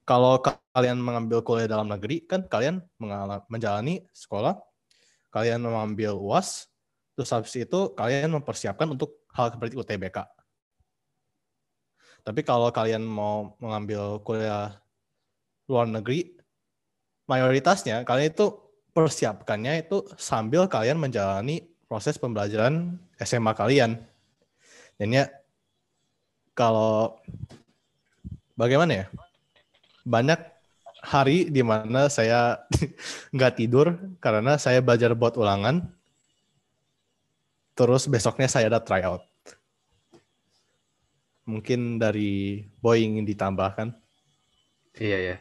Kalau kalian mengambil kuliah dalam negeri kan kalian menjalani sekolah, kalian mengambil UAS, terus habis itu kalian mempersiapkan untuk hal seperti UTBK. Tapi kalau kalian mau mengambil kuliah luar negeri, mayoritasnya kalian itu persiapkannya itu sambil kalian menjalani proses pembelajaran SMA kalian. Dan ya kalau bagaimana ya? Banyak hari di mana saya (laughs) nggak tidur karena saya belajar buat ulangan. Terus besoknya saya ada tryout. Mungkin dari Boy ingin ditambahkan. Iya ya.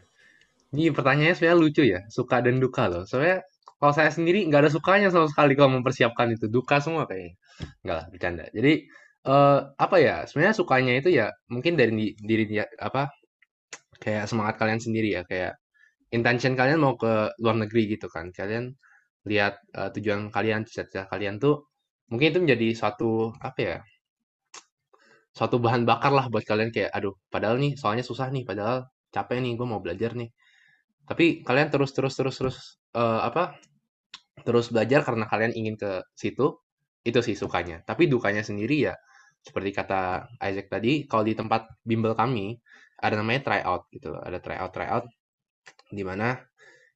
Ini pertanyaannya sebenarnya lucu ya, suka dan duka loh. Soalnya kalau saya sendiri nggak ada sukanya sama sekali kalau mempersiapkan itu, duka semua kayaknya. Enggak lah, bercanda. Jadi uh, apa ya? Sebenarnya sukanya itu ya mungkin dari diri dia apa kayak semangat kalian sendiri ya, kayak intention kalian mau ke luar negeri gitu kan. Kalian lihat uh, tujuan kalian, cita-cita kalian tuh mungkin itu menjadi suatu apa ya? suatu bahan bakar lah buat kalian kayak aduh padahal nih soalnya susah nih padahal capek nih gue mau belajar nih tapi kalian terus terus terus terus uh, apa terus belajar karena kalian ingin ke situ itu sih sukanya. Tapi dukanya sendiri ya seperti kata Isaac tadi kalau di tempat bimbel kami ada namanya tryout gitu ada tryout tryout di mana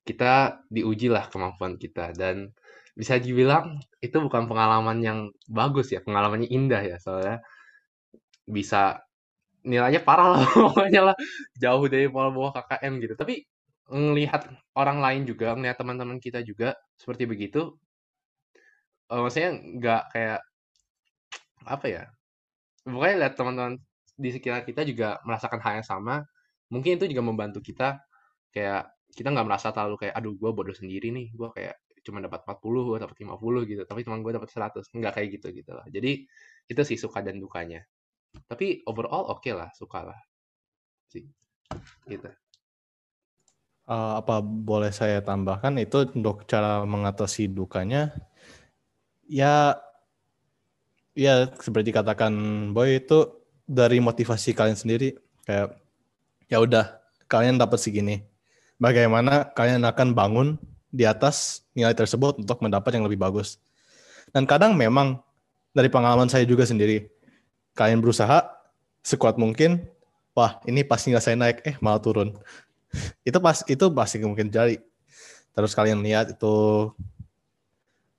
kita diuji lah kemampuan kita. Dan bisa dibilang itu bukan pengalaman yang bagus ya pengalamannya indah ya. Soalnya bisa nilainya parah lah (laughs) pokoknya lah. Jauh dari pola bawah KKM gitu. Tapi ngelihat orang lain juga, ngelihat teman-teman kita juga seperti begitu, uh, maksudnya nggak kayak apa ya? Pokoknya lihat teman-teman di sekitar kita juga merasakan hal yang sama, mungkin itu juga membantu kita kayak kita nggak merasa terlalu kayak aduh gue bodoh sendiri nih, gue kayak cuma dapat 40, gue dapat 50 gitu, tapi teman gue dapat 100, nggak kayak gitu gitu lah. Jadi itu sih suka dan dukanya. Tapi overall oke okay lah, suka lah sih, gitu uh, apa boleh saya tambahkan? Itu untuk cara mengatasi dukanya ya ya seperti katakan boy itu dari motivasi kalian sendiri. Kayak ya udah kalian dapat segini. Bagaimana kalian akan bangun di atas nilai tersebut untuk mendapat yang lebih bagus? Dan kadang memang dari pengalaman saya juga sendiri kalian berusaha sekuat mungkin wah ini pas nilai saya naik eh malah turun itu pas itu pasti mungkin jadi. Terus kalian lihat itu.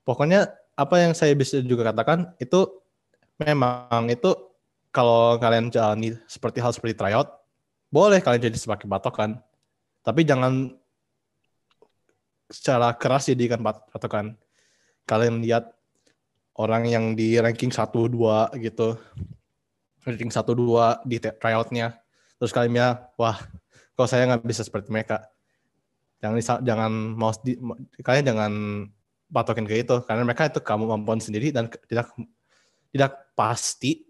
Pokoknya apa yang saya bisa juga katakan itu memang itu kalau kalian jalani seperti hal seperti tryout boleh kalian jadi sebagai patokan. Tapi jangan secara keras jadikan patokan. Kalian lihat orang yang di ranking 1 2 gitu. Ranking 1 2 di tryoutnya. Terus kalian ya wah kalau saya nggak bisa seperti mereka. Jangan jangan mau di, kalian jangan patokin ke itu. Karena mereka itu kamu kemampuan sendiri dan tidak tidak pasti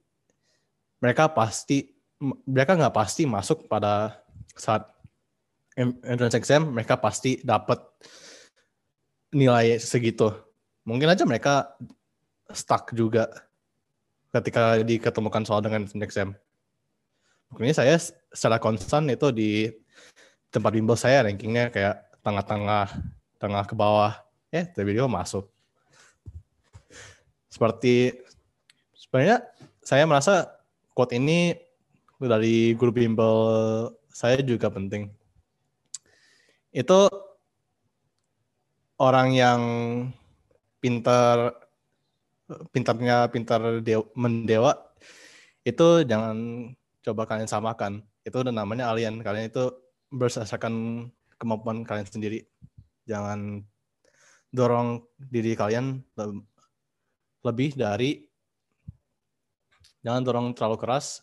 mereka pasti mereka nggak pasti masuk pada saat entrance exam mereka pasti dapat nilai segitu. Mungkin aja mereka stuck juga ketika diketemukan soal dengan entrance exam Pokoknya saya secara konstan itu di tempat bimbel saya rankingnya kayak tengah-tengah, tengah ke bawah. Ya, tapi dia masuk. Seperti sebenarnya saya merasa quote ini dari guru bimbel saya juga penting. Itu orang yang pintar pintarnya pintar mendewa itu jangan coba kalian samakan. Itu udah namanya alien. Kalian itu berdasarkan kemampuan kalian sendiri. Jangan dorong diri kalian lebih dari jangan dorong terlalu keras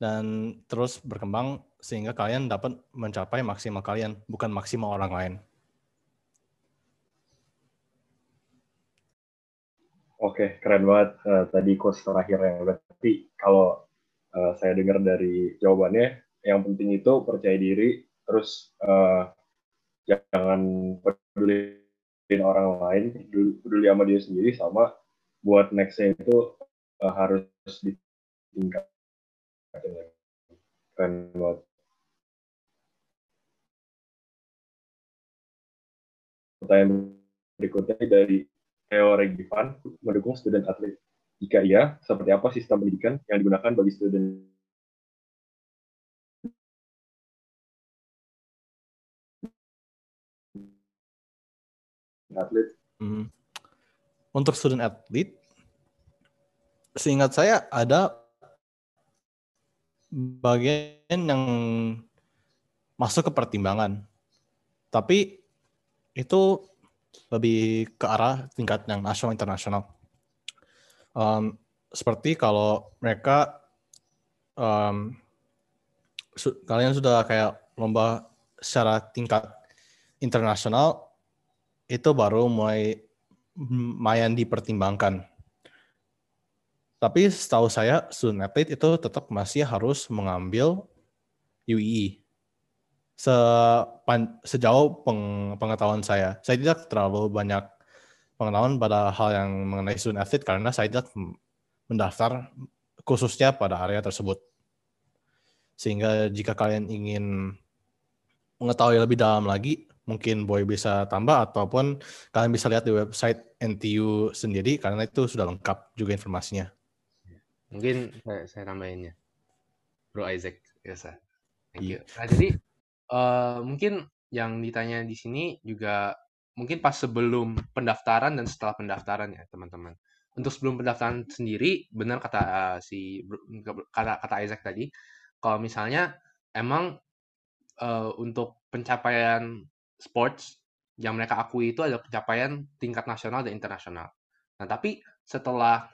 dan terus berkembang sehingga kalian dapat mencapai maksimal kalian, bukan maksimal orang lain. Oke, keren banget uh, tadi quotes terakhirnya. Berarti kalau uh, saya dengar dari jawabannya, yang penting itu percaya diri, terus uh, jangan peduli orang lain, peduli, peduli sama diri sendiri, sama buat nextnya itu uh, harus ditingkatkan. Keren banget. Pertanyaan berikutnya dari Theo Regivan mendukung student atlet? Jika iya, seperti apa sistem pendidikan yang digunakan bagi student atlet? Hmm. Untuk student atlet, seingat saya ada bagian yang masuk ke pertimbangan. Tapi itu lebih ke arah tingkat yang nasional internasional. Um, seperti kalau mereka um, su kalian sudah kayak lomba secara tingkat internasional itu baru mulai lumayan dipertimbangkan. Tapi setahu saya student athlete itu tetap masih harus mengambil UII sepan, sejauh peng, pengetahuan saya, saya tidak terlalu banyak pengetahuan pada hal yang mengenai student athlete karena saya tidak mendaftar khususnya pada area tersebut. Sehingga jika kalian ingin mengetahui lebih dalam lagi, mungkin Boy bisa tambah ataupun kalian bisa lihat di website NTU sendiri karena itu sudah lengkap juga informasinya. Mungkin saya, saya tambahinnya. Bro Isaac, biasa. Thank you. Nah, jadi uh, mungkin yang ditanya di sini juga mungkin pas sebelum pendaftaran dan setelah pendaftaran ya teman-teman. Untuk sebelum pendaftaran sendiri benar kata uh, si kata kata Isaac tadi, kalau misalnya emang uh, untuk pencapaian sports yang mereka akui itu ada pencapaian tingkat nasional dan internasional. Nah, tapi setelah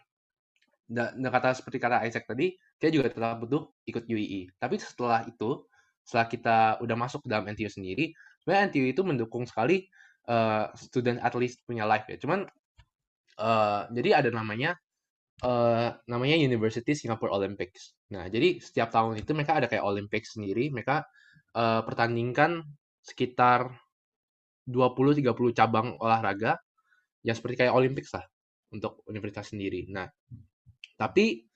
dan kata seperti kata Isaac tadi, dia juga tetap butuh ikut UII. Tapi setelah itu setelah kita udah masuk ke dalam NTU sendiri, sebenarnya NTU itu mendukung sekali uh, student at least punya life ya. Cuman uh, jadi ada namanya uh, namanya University Singapore Olympics. Nah, jadi setiap tahun itu mereka ada kayak Olympics sendiri, mereka uh, pertandingkan sekitar 20-30 cabang olahraga yang seperti kayak Olympics lah untuk universitas sendiri. Nah, tapi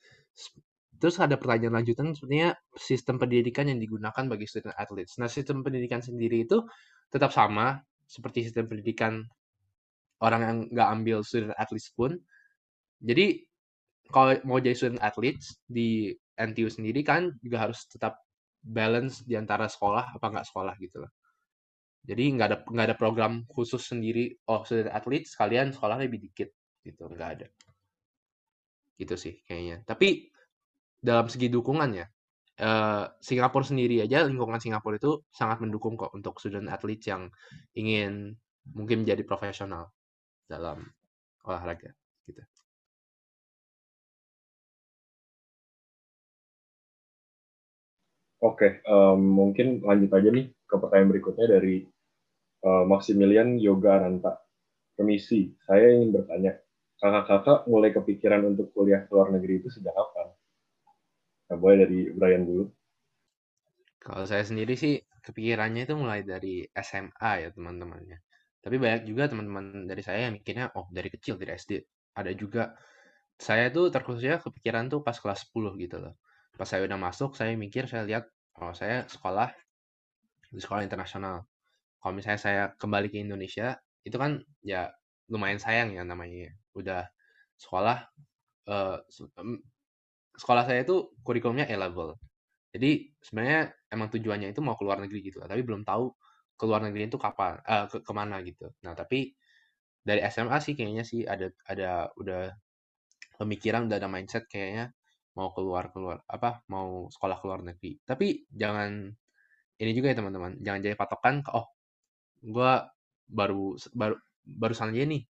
Terus ada pertanyaan lanjutan sebenarnya sistem pendidikan yang digunakan bagi student athletes. Nah, sistem pendidikan sendiri itu tetap sama seperti sistem pendidikan orang yang nggak ambil student athletes pun. Jadi kalau mau jadi student athletes di NTU sendiri kan juga harus tetap balance di antara sekolah apa nggak sekolah gitu loh. Jadi nggak ada nggak ada program khusus sendiri. Oh student athletes kalian sekolah lebih dikit gitu nggak ada. Gitu sih kayaknya. Tapi dalam segi dukungan ya, Singapura sendiri aja lingkungan Singapura itu sangat mendukung kok untuk student athlete yang ingin mungkin menjadi profesional dalam olahraga gitu. Oke, um, mungkin lanjut aja nih ke pertanyaan berikutnya dari uh, Maximilian Yoga Ananta. Permisi, saya ingin bertanya, kakak-kakak mulai kepikiran untuk kuliah ke luar negeri itu sejak kapan? Nah, boleh dari Brian dulu. Kalau saya sendiri sih kepikirannya itu mulai dari SMA ya teman-temannya. Tapi banyak juga teman-teman dari saya yang mikirnya, oh dari kecil, dari SD. Ada juga, saya tuh terkhususnya kepikiran tuh pas kelas 10 gitu loh. Pas saya udah masuk, saya mikir, saya lihat, oh saya sekolah di sekolah internasional. Kalau misalnya saya kembali ke Indonesia, itu kan ya lumayan sayang ya namanya. Ya. Udah sekolah uh, sekolah saya itu kurikulumnya A-level. Jadi sebenarnya emang tujuannya itu mau keluar negeri gitu, tapi belum tahu keluar negeri itu kapan, uh, ke ke mana gitu. Nah tapi dari SMA sih kayaknya sih ada ada udah pemikiran udah ada mindset kayaknya mau keluar keluar apa mau sekolah keluar negeri. Tapi jangan ini juga ya teman-teman, jangan jadi patokan oh gue baru baru barusan aja nih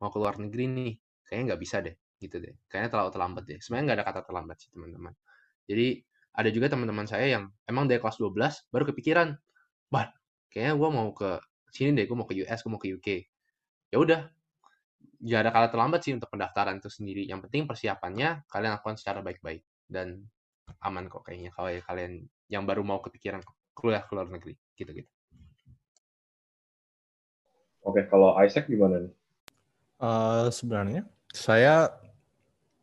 mau keluar negeri nih, kayaknya nggak bisa deh gitu deh. Kayaknya terlalu terlambat deh. Sebenarnya nggak ada kata terlambat sih teman-teman. Jadi ada juga teman-teman saya yang emang dari kelas 12 baru kepikiran, wah kayaknya gue mau ke sini deh, gue mau ke US, gue mau ke UK. Ya udah, gak ada kala terlambat sih untuk pendaftaran itu sendiri. Yang penting persiapannya kalian lakukan secara baik-baik dan aman kok kayaknya kalau ya kalian yang baru mau kepikiran kuliah ke luar negeri gitu-gitu. Oke, kalau Isaac gimana nih? Uh, sebenarnya saya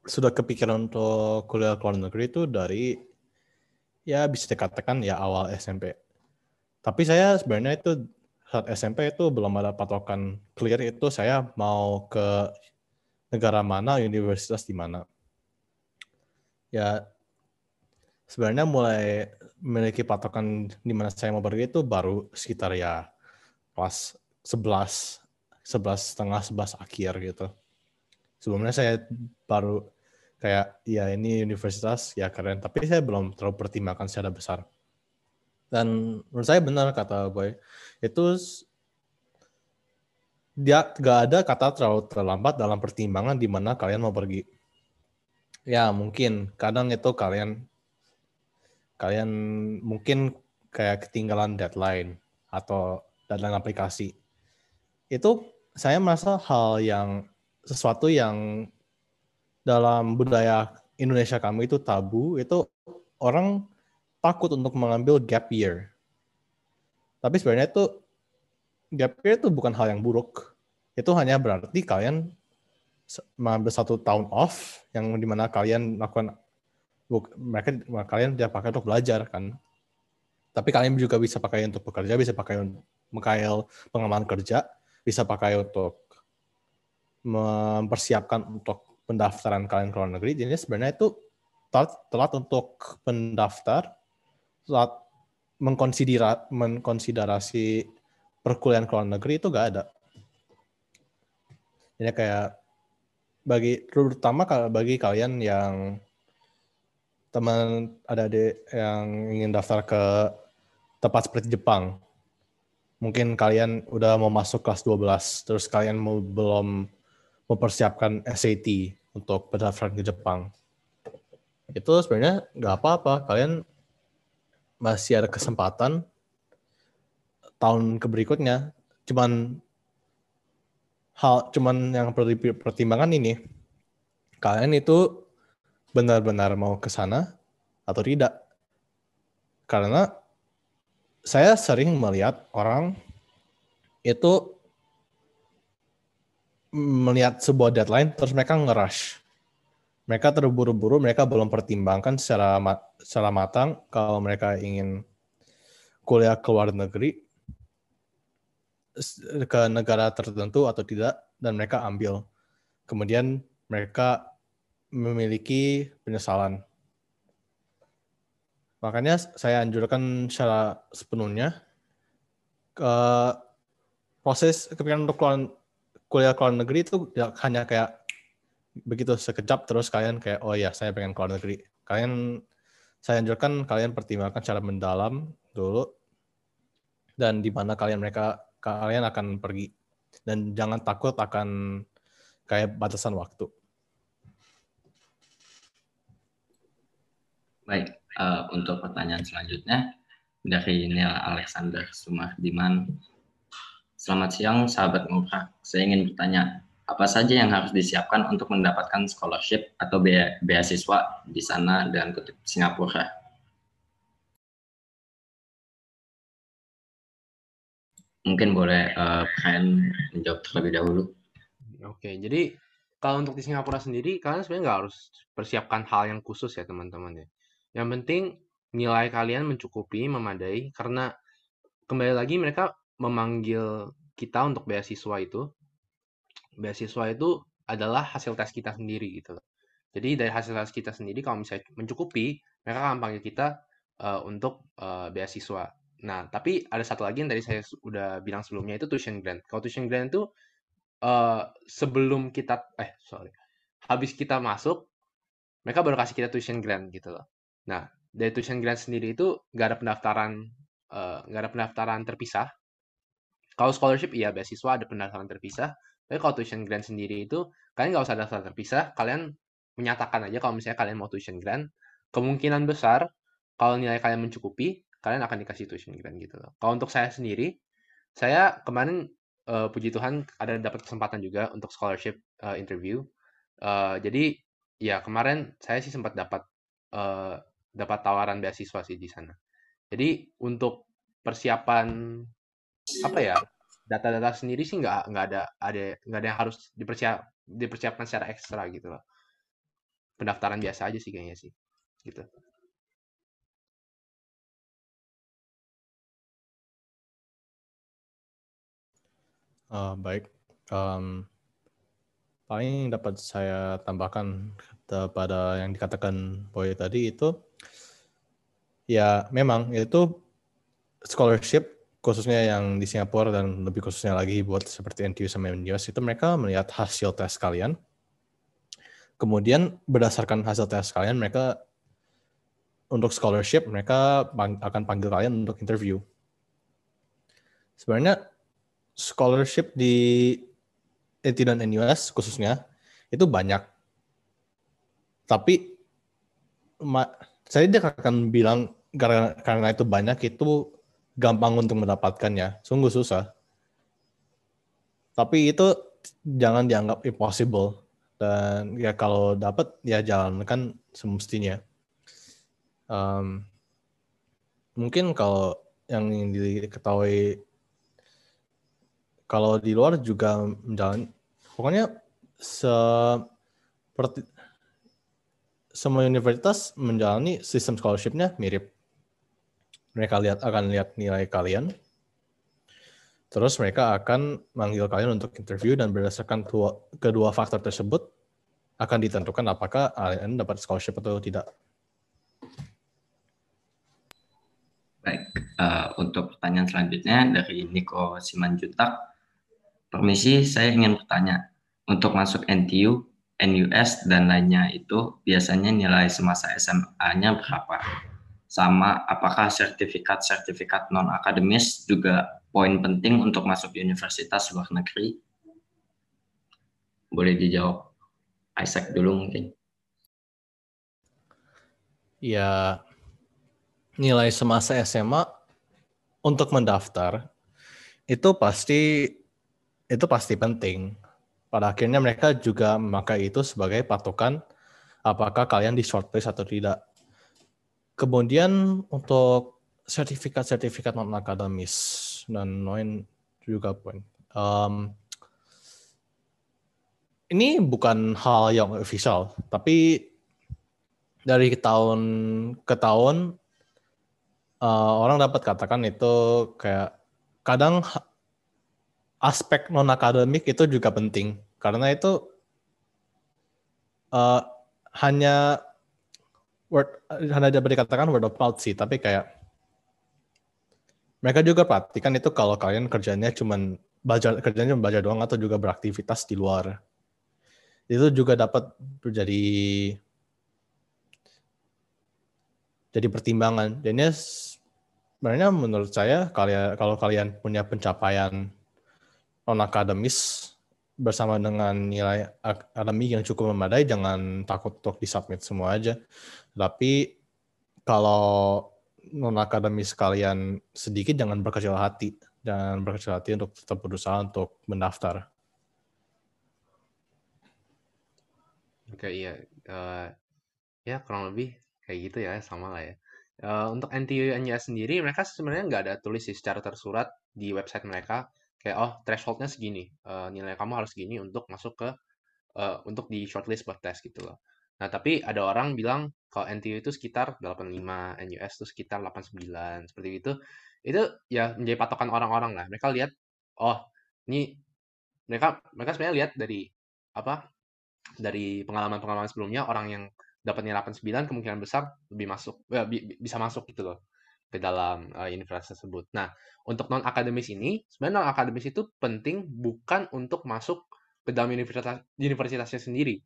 sudah kepikiran untuk kuliah ke luar negeri itu dari ya bisa dikatakan ya awal SMP. Tapi saya sebenarnya itu saat SMP itu belum ada patokan clear itu saya mau ke negara mana, universitas di mana. Ya sebenarnya mulai memiliki patokan di mana saya mau pergi itu baru sekitar ya kelas 11, 11 setengah, 11 akhir gitu. Sebelumnya saya baru kayak ya ini universitas ya keren. Tapi saya belum terlalu pertimbangkan secara besar. Dan menurut saya benar kata Boy. Itu dia gak ada kata terlalu terlambat dalam pertimbangan di mana kalian mau pergi. Ya mungkin. Kadang itu kalian kalian mungkin kayak ketinggalan deadline atau deadline aplikasi. Itu saya merasa hal yang sesuatu yang dalam budaya Indonesia kami itu tabu, itu orang takut untuk mengambil gap year. Tapi sebenarnya itu gap year itu bukan hal yang buruk. Itu hanya berarti kalian mengambil satu tahun off yang di mana kalian lakukan mereka kalian tidak pakai untuk belajar kan. Tapi kalian juga bisa pakai untuk bekerja, bisa pakai untuk mengkail pengalaman kerja, bisa pakai untuk mempersiapkan untuk pendaftaran kalian ke luar negeri, jadi sebenarnya itu telat, telat untuk pendaftar, telat mengkonsidera, mengkonsiderasi perkuliahan ke luar negeri itu gak ada. Jadi kayak bagi terutama bagi kalian yang teman ada di yang ingin daftar ke tempat seperti Jepang. Mungkin kalian udah mau masuk kelas 12, terus kalian mau belum mempersiapkan SAT untuk pendaftaran ke Jepang. Itu sebenarnya nggak apa-apa. Kalian masih ada kesempatan tahun ke berikutnya. Cuman hal cuman yang perlu dipertimbangkan ini kalian itu benar-benar mau ke sana atau tidak. Karena saya sering melihat orang itu melihat sebuah deadline terus mereka ngerush. Mereka terburu-buru, mereka belum pertimbangkan secara mat secara matang kalau mereka ingin kuliah ke luar negeri ke negara tertentu atau tidak dan mereka ambil. Kemudian mereka memiliki penyesalan. Makanya saya anjurkan secara sepenuhnya ke proses kepikiran untuk keluar kuliah ke luar negeri itu ya hanya kayak begitu sekejap terus kalian kayak oh ya saya pengen ke luar negeri. Kalian saya anjurkan kalian pertimbangkan secara mendalam dulu dan di mana kalian mereka kalian akan pergi dan jangan takut akan kayak batasan waktu. Baik, uh, untuk pertanyaan selanjutnya dari Neil Alexander Sumardiman Selamat siang, sahabat Ngobrak. Saya ingin bertanya, apa saja yang harus disiapkan untuk mendapatkan scholarship atau beasiswa di sana dan kutip Singapura? Mungkin boleh uh, menjawab terlebih dahulu. Oke, jadi kalau untuk di Singapura sendiri, kalian sebenarnya nggak harus persiapkan hal yang khusus ya teman-teman ya. Yang penting nilai kalian mencukupi, memadai, karena kembali lagi mereka memanggil kita untuk beasiswa itu, beasiswa itu adalah hasil tes kita sendiri gitu loh. Jadi dari hasil tes kita sendiri kalau misalnya mencukupi, mereka akan panggil kita uh, untuk uh, beasiswa. Nah, tapi ada satu lagi yang tadi saya udah bilang sebelumnya itu tuition grant. Kalau tuition grant itu uh, sebelum kita eh sorry, habis kita masuk, mereka baru kasih kita tuition grant gitu loh. Nah, dari tuition grant sendiri itu nggak ada pendaftaran nggak uh, ada pendaftaran terpisah kalau scholarship iya beasiswa ada pendaftaran terpisah. Tapi kalau tuition grant sendiri itu kalian nggak usah daftar terpisah, kalian menyatakan aja kalau misalnya kalian mau tuition grant, kemungkinan besar kalau nilai kalian mencukupi, kalian akan dikasih tuition grant gitu loh. Kalau untuk saya sendiri, saya kemarin uh, puji Tuhan ada dapat kesempatan juga untuk scholarship uh, interview. Uh, jadi ya kemarin saya sih sempat dapat uh, dapat tawaran beasiswa sih di sana. Jadi untuk persiapan apa ya data-data sendiri sih nggak nggak ada ada nggak ada yang harus dipersiap dipersiapkan secara ekstra gitu loh. Pendaftaran biasa aja sih kayaknya sih gitu. Uh, baik, um, paling dapat saya tambahkan kepada yang dikatakan Boy tadi itu, ya memang itu scholarship khususnya yang di Singapura dan lebih khususnya lagi buat seperti NTU sama UNIUS itu mereka melihat hasil tes kalian. Kemudian berdasarkan hasil tes kalian mereka untuk scholarship mereka akan panggil kalian untuk interview. Sebenarnya scholarship di NT dan NUS khususnya itu banyak. Tapi saya tidak akan bilang karena karena itu banyak itu gampang untuk mendapatkannya, sungguh susah. Tapi itu jangan dianggap impossible dan ya kalau dapat ya jalankan semestinya. Um, mungkin kalau yang diketahui kalau di luar juga menjalani pokoknya seperti semua universitas menjalani sistem scholarship-nya mirip. Mereka lihat akan lihat nilai kalian. Terus mereka akan manggil kalian untuk interview dan berdasarkan tua, kedua faktor tersebut akan ditentukan apakah kalian dapat scholarship atau tidak. Baik, uh, untuk pertanyaan selanjutnya dari Niko Simanjuntak. Permisi, saya ingin bertanya. Untuk masuk NTU, NUS, dan lainnya itu biasanya nilai semasa SMA-nya berapa? Sama apakah sertifikat-sertifikat non-akademis juga poin penting untuk masuk universitas luar negeri? Boleh dijawab Isaac dulu mungkin. Ya, nilai semasa SMA untuk mendaftar itu pasti itu pasti penting. Pada akhirnya mereka juga memakai itu sebagai patokan apakah kalian di shortlist atau tidak. Kemudian untuk sertifikat-sertifikat non akademis dan lain juga poin. Um, ini bukan hal yang official, tapi dari tahun ke tahun uh, orang dapat katakan itu kayak kadang aspek non akademik itu juga penting karena itu uh, hanya word hanya dapat dikatakan word of mouth sih tapi kayak mereka juga perhatikan itu kalau kalian kerjanya cuma baca kerjanya cuma baca doang atau juga beraktivitas di luar. Itu juga dapat menjadi jadi pertimbangan. Dan sebenarnya menurut saya kalian kalau kalian punya pencapaian non akademis bersama dengan nilai akademik yang cukup memadai jangan takut untuk disubmit semua aja tapi kalau non akademis kalian sedikit jangan berkecil hati. Dan berkecil hati untuk tetap berusaha untuk mendaftar. Oke iya. Uh, ya kurang lebih kayak gitu ya sama lah ya. Uh, untuk NTU nya sendiri mereka sebenarnya nggak ada tulis sih secara tersurat di website mereka. Kayak oh thresholdnya segini. Uh, nilai kamu harus segini untuk masuk ke uh, untuk di shortlist buat tes gitu loh nah tapi ada orang bilang kalau NTU itu sekitar 85 NUS itu sekitar 89 seperti itu itu ya menjadi patokan orang-orang lah mereka lihat oh ini mereka mereka sebenarnya lihat dari apa dari pengalaman-pengalaman sebelumnya orang yang dapat nilai 89 kemungkinan besar lebih masuk ya, bisa masuk gitu loh ke dalam uh, universitas tersebut. Nah, untuk non akademis ini sebenarnya non akademis itu penting bukan untuk masuk ke dalam universitas universitasnya sendiri.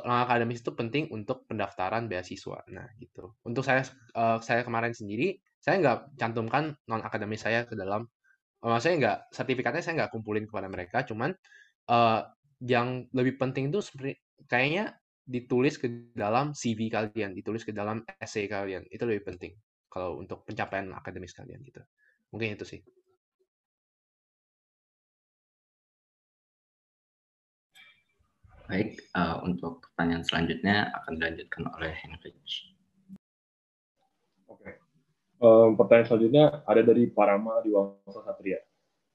Non akademis itu penting untuk pendaftaran beasiswa. Nah, gitu. Untuk saya uh, saya kemarin sendiri saya nggak cantumkan non akademis saya ke dalam uh, saya nggak sertifikatnya saya nggak kumpulin kepada mereka, cuman uh, yang lebih penting itu kayaknya ditulis ke dalam CV kalian, ditulis ke dalam essay kalian. Itu lebih penting kalau untuk pencapaian akademis kalian gitu. Mungkin itu sih. Baik, uh, untuk pertanyaan selanjutnya akan dilanjutkan oleh Henrich. Oke. Um, pertanyaan selanjutnya ada dari Parama di Wangsa Satria.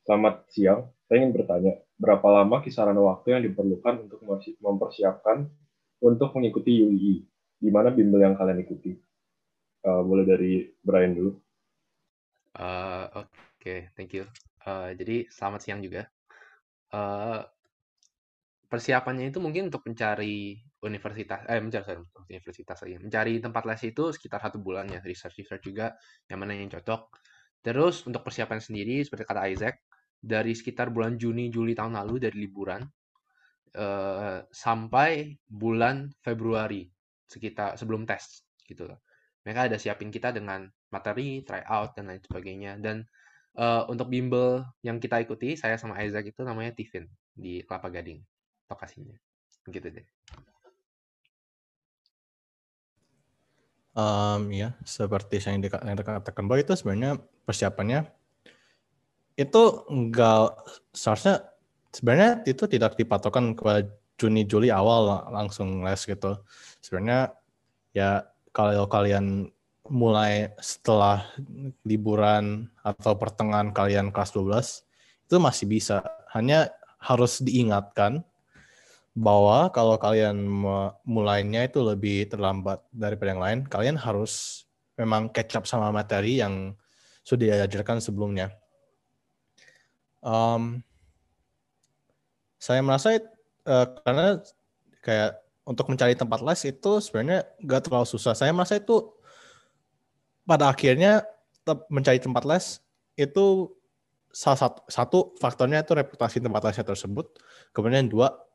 Selamat siang, saya ingin bertanya, berapa lama kisaran waktu yang diperlukan untuk mempersiapkan untuk mengikuti UI? Di mana bimbel yang kalian ikuti? Uh, mulai dari Brian dulu. Uh, Oke, okay, thank you. Uh, jadi selamat siang juga. Uh, persiapannya itu mungkin untuk mencari universitas eh mencari universitas lagi mencari tempat les itu sekitar satu bulan ya research research juga yang mana yang cocok. Terus untuk persiapan sendiri seperti kata Isaac dari sekitar bulan Juni Juli tahun lalu dari liburan eh, sampai bulan Februari sekitar sebelum tes gitu loh. Mereka ada siapin kita dengan materi tryout dan lain sebagainya. Dan uh, untuk bimbel yang kita ikuti saya sama Isaac itu namanya Tifin di Kelapa Gading lokasinya. Gitu deh. Um, ya seperti yang, di, yang dikatakan bahwa itu sebenarnya persiapannya itu enggak seharusnya sebenarnya itu tidak dipatokan ke Juni Juli awal langsung les gitu. Sebenarnya ya kalau kalian mulai setelah liburan atau pertengahan kalian kelas 12 itu masih bisa. Hanya harus diingatkan bahwa kalau kalian mulainya itu lebih terlambat daripada yang lain, kalian harus memang catch up sama materi yang sudah diajarkan sebelumnya. Um, saya merasa uh, karena kayak untuk mencari tempat les itu sebenarnya gak terlalu susah. Saya merasa itu pada akhirnya mencari tempat les itu salah satu, satu faktornya itu reputasi tempat lesnya tersebut. Kemudian dua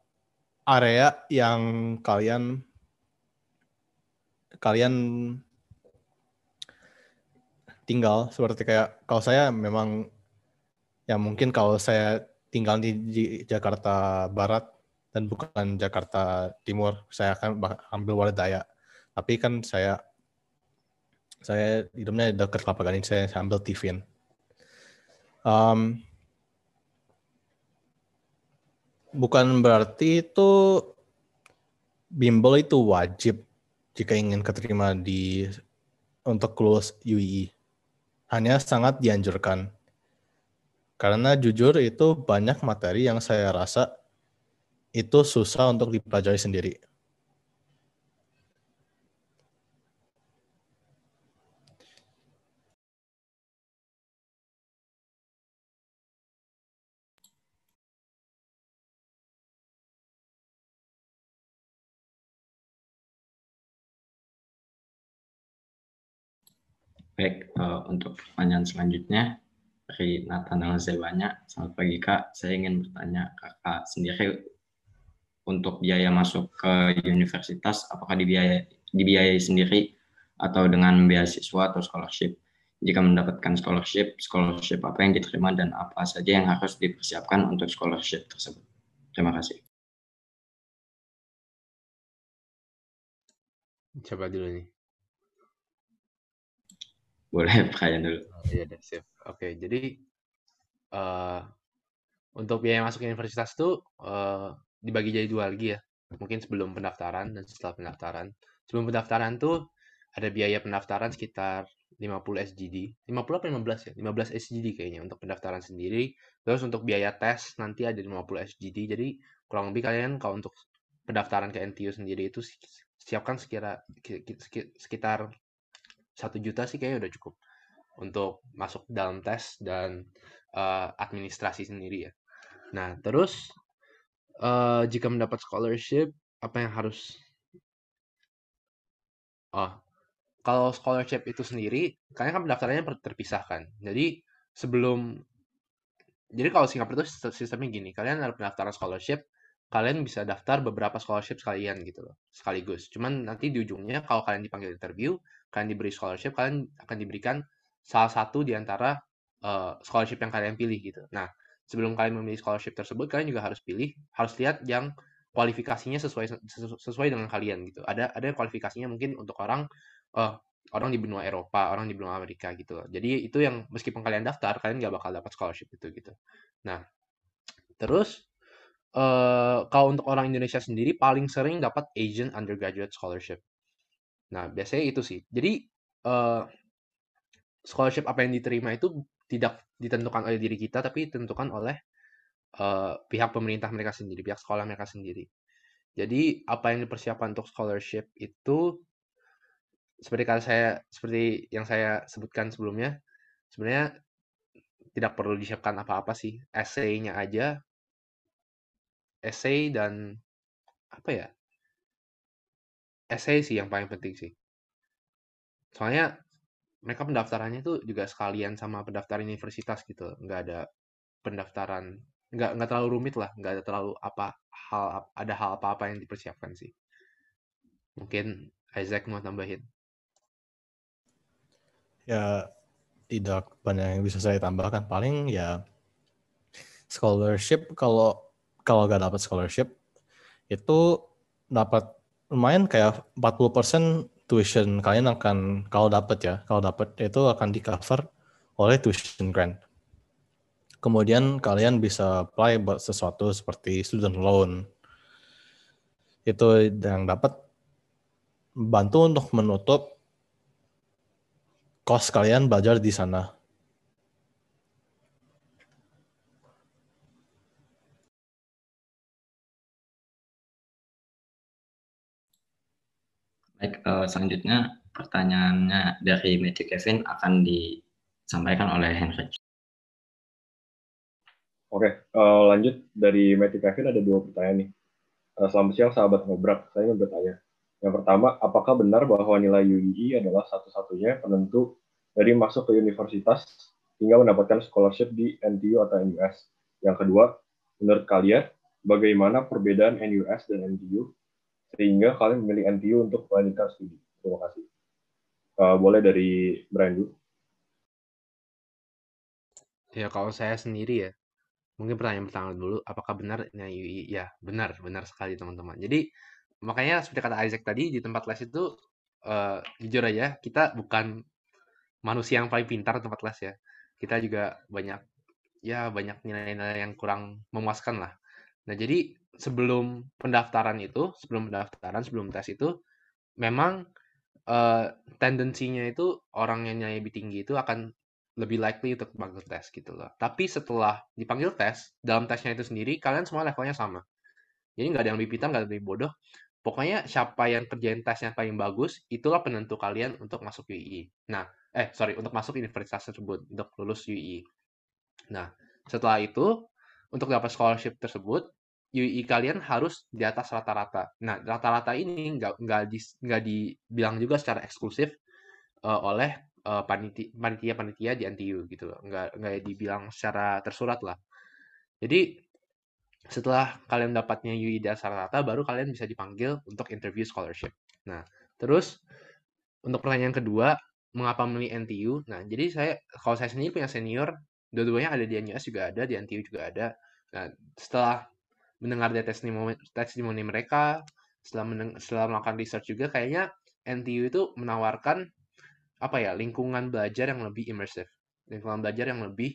area yang kalian kalian tinggal. Seperti kayak kalau saya memang ya mungkin kalau saya tinggal di, di Jakarta Barat dan bukan Jakarta Timur saya akan ambil Waledaya tapi kan saya saya hidupnya dekat Kelapa Gading saya, saya ambil Tivin um, bukan berarti itu bimbel itu wajib jika ingin keterima di untuk lulus UI. Hanya sangat dianjurkan. Karena jujur itu banyak materi yang saya rasa itu susah untuk dipelajari sendiri. Baik, uh, untuk pertanyaan selanjutnya dari Nathanael Zewanya. Selamat pagi Kak, saya ingin bertanya Kakak sendiri untuk biaya masuk ke universitas, apakah dibiayai, dibiayai sendiri atau dengan beasiswa atau scholarship? Jika mendapatkan scholarship, scholarship apa yang diterima dan apa saja yang harus dipersiapkan untuk scholarship tersebut? Terima kasih. Coba dulu nih. Boleh (laughs) pertanyaan dulu. Oh, iya deh, sip. Oke, jadi uh, untuk biaya masuk universitas itu uh, dibagi jadi dua lagi ya. Mungkin sebelum pendaftaran dan setelah pendaftaran. Sebelum pendaftaran tuh ada biaya pendaftaran sekitar 50 SGD. 50 apa 15 ya? 15 SGD kayaknya untuk pendaftaran sendiri. Terus untuk biaya tes nanti ada 50 SGD. Jadi kurang lebih kalian kalau untuk pendaftaran ke NTU sendiri itu siapkan sekira sekitar satu juta sih kayaknya udah cukup untuk masuk dalam tes dan uh, administrasi sendiri ya. Nah terus uh, jika mendapat scholarship apa yang harus oh kalau scholarship itu sendiri kalian kan pendaftarannya terpisahkan. Jadi sebelum jadi kalau Singapura itu sistemnya gini, kalian ada pendaftaran scholarship, kalian bisa daftar beberapa scholarship sekalian gitu loh, sekaligus. Cuman nanti di ujungnya kalau kalian dipanggil interview, kalian diberi scholarship, kalian akan diberikan salah satu di antara uh, scholarship yang kalian pilih gitu. Nah, sebelum kalian memilih scholarship tersebut, kalian juga harus pilih, harus lihat yang kualifikasinya sesuai sesuai dengan kalian gitu. Ada ada kualifikasinya mungkin untuk orang uh, orang di benua Eropa, orang di benua Amerika gitu. Jadi itu yang meskipun kalian daftar, kalian nggak bakal dapat scholarship itu gitu. Nah, terus uh, kalau untuk orang Indonesia sendiri paling sering dapat Asian Undergraduate Scholarship. Nah, biasanya itu sih. Jadi uh, scholarship apa yang diterima itu tidak ditentukan oleh diri kita, tapi ditentukan oleh uh, pihak pemerintah mereka sendiri, pihak sekolah mereka sendiri. Jadi apa yang dipersiapkan untuk scholarship itu seperti kata saya seperti yang saya sebutkan sebelumnya, sebenarnya tidak perlu disiapkan apa-apa sih. Essay-nya aja, essay dan apa ya? Essay sih yang paling penting sih. Soalnya mereka pendaftarannya itu juga sekalian sama pendaftaran universitas gitu, nggak ada pendaftaran nggak nggak terlalu rumit lah nggak ada terlalu apa hal ada hal apa apa yang dipersiapkan sih. Mungkin Isaac mau tambahin? Ya tidak banyak yang bisa saya tambahkan. Paling ya scholarship kalau kalau nggak dapat scholarship itu dapat lumayan kayak 40% tuition kalian akan kalau dapat ya kalau dapat itu akan di cover oleh tuition grant kemudian kalian bisa apply buat sesuatu seperti student loan. Itu yang dapat bantu untuk menutup cost kalian belajar di sana. Baik, uh, selanjutnya pertanyaannya dari Matthew Kevin akan disampaikan oleh Henry. Oke, uh, lanjut dari Matthew Kevin ada dua pertanyaan nih. Uh, selamat siang sahabat ngobrak, saya ingin bertanya. Yang pertama, apakah benar bahwa nilai UII adalah satu-satunya penentu dari masuk ke universitas hingga mendapatkan scholarship di NTU atau NUS? Yang kedua, menurut kalian, bagaimana perbedaan NUS dan NTU sehingga kalian memilih NTU untuk melanjutkan studi? Terima kasih. Uh, boleh dari Brian dulu. Ya, kalau saya sendiri ya, Mungkin pertanyaan pertama dulu, apakah benar UI? Ya, benar, benar sekali teman-teman. Jadi makanya seperti kata Isaac tadi di tempat les itu uh, jujur aja kita bukan manusia yang paling pintar tempat les ya. Kita juga banyak ya banyak nilai-nilai yang kurang memuaskan lah. Nah, jadi sebelum pendaftaran itu, sebelum pendaftaran, sebelum tes itu memang uh, tendensinya itu orang yang nilai lebih tinggi itu akan lebih likely untuk dipanggil tes gitu loh. Tapi setelah dipanggil tes, dalam tesnya itu sendiri kalian semua levelnya sama. Jadi nggak ada yang lebih pintar, nggak ada yang lebih bodoh. Pokoknya siapa yang kerjain tesnya paling bagus, itulah penentu kalian untuk masuk UI. Nah, eh sorry, untuk masuk universitas tersebut, untuk lulus UI. Nah, setelah itu, untuk dapat scholarship tersebut, UI kalian harus di atas rata-rata. Nah, rata-rata ini nggak nggak di, nggak dibilang juga secara eksklusif uh, oleh uh, panitia-panitia di NTU gitu loh. Nggak, nggak dibilang secara tersurat lah. Jadi setelah kalian dapatnya UI dasar rata, baru kalian bisa dipanggil untuk interview scholarship. Nah, terus untuk pertanyaan kedua, mengapa memilih NTU? Nah, jadi saya kalau saya sendiri punya senior, dua-duanya ada di NUS juga ada, di NTU juga ada. Nah, setelah mendengar dari testimoni, testimoni mereka, setelah, meneng, setelah melakukan research juga, kayaknya NTU itu menawarkan apa ya lingkungan belajar yang lebih imersif lingkungan belajar yang lebih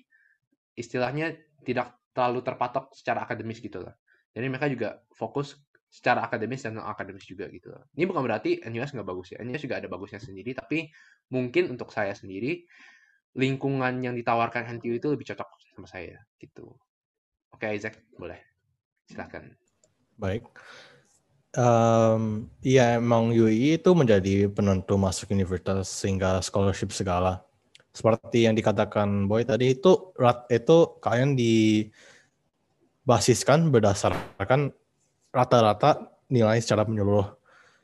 istilahnya tidak terlalu terpatok secara akademis gitu lah jadi mereka juga fokus secara akademis dan non akademis juga gitu loh. Ini bukan berarti NUS nggak bagus ya. NUS juga ada bagusnya sendiri, tapi mungkin untuk saya sendiri lingkungan yang ditawarkan NTU itu lebih cocok sama saya gitu. Oke Isaac, boleh. Silakan. Baik. Um, iya emang UI itu menjadi penentu masuk universitas sehingga scholarship segala. Seperti yang dikatakan Boy tadi itu rat itu kalian dibasiskan berdasarkan rata-rata nilai secara menyeluruh.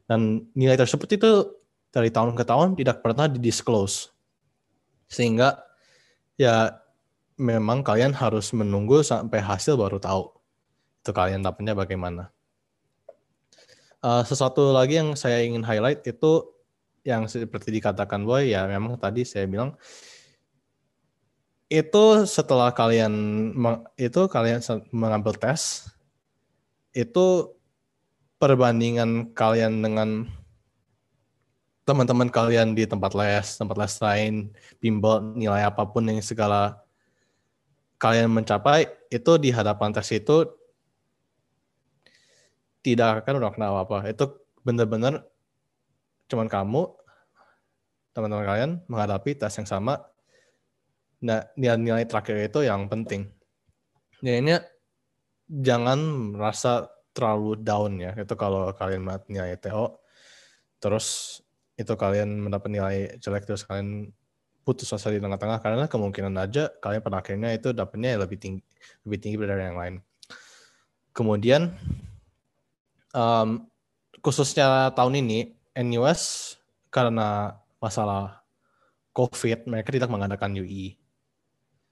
Dan nilai tersebut itu dari tahun ke tahun tidak pernah didisclose. Sehingga ya memang kalian harus menunggu sampai hasil baru tahu itu kalian dapatnya bagaimana. Uh, sesuatu lagi yang saya ingin highlight itu yang seperti dikatakan Boy ya memang tadi saya bilang itu setelah kalian itu kalian mengambil tes itu perbandingan kalian dengan teman-teman kalian di tempat les, tempat les lain, bimbel, nilai apa pun yang segala kalian mencapai, itu di hadapan tes itu tidak akan kenal apa. Itu benar-benar cuman kamu, teman-teman kalian menghadapi tes yang sama. Nah, nilai-nilai terakhir itu yang penting. Nilainya jangan merasa terlalu down ya. Itu kalau kalian melihat nilai TO, terus itu kalian mendapat nilai jelek terus kalian putus asa di tengah-tengah karena kemungkinan aja kalian pada akhirnya itu dapatnya lebih tinggi lebih tinggi dari yang lain. Kemudian um, khususnya tahun ini NUS karena masalah COVID mereka tidak mengadakan UI.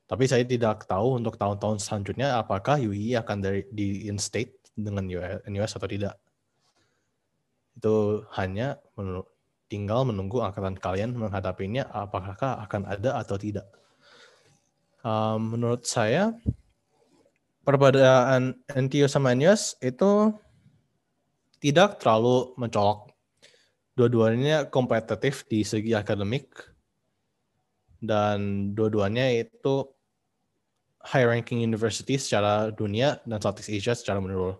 Tapi saya tidak tahu untuk tahun-tahun selanjutnya apakah UI akan dari di instate dengan NUS atau tidak. Itu hanya menurut tinggal menunggu angkatan kalian menghadapinya apakah akan ada atau tidak. Um, menurut saya perbedaan NTU sama NUS itu tidak terlalu mencolok. Dua-duanya kompetitif di segi akademik dan dua-duanya itu high ranking university secara dunia dan Southeast Asia secara menurut.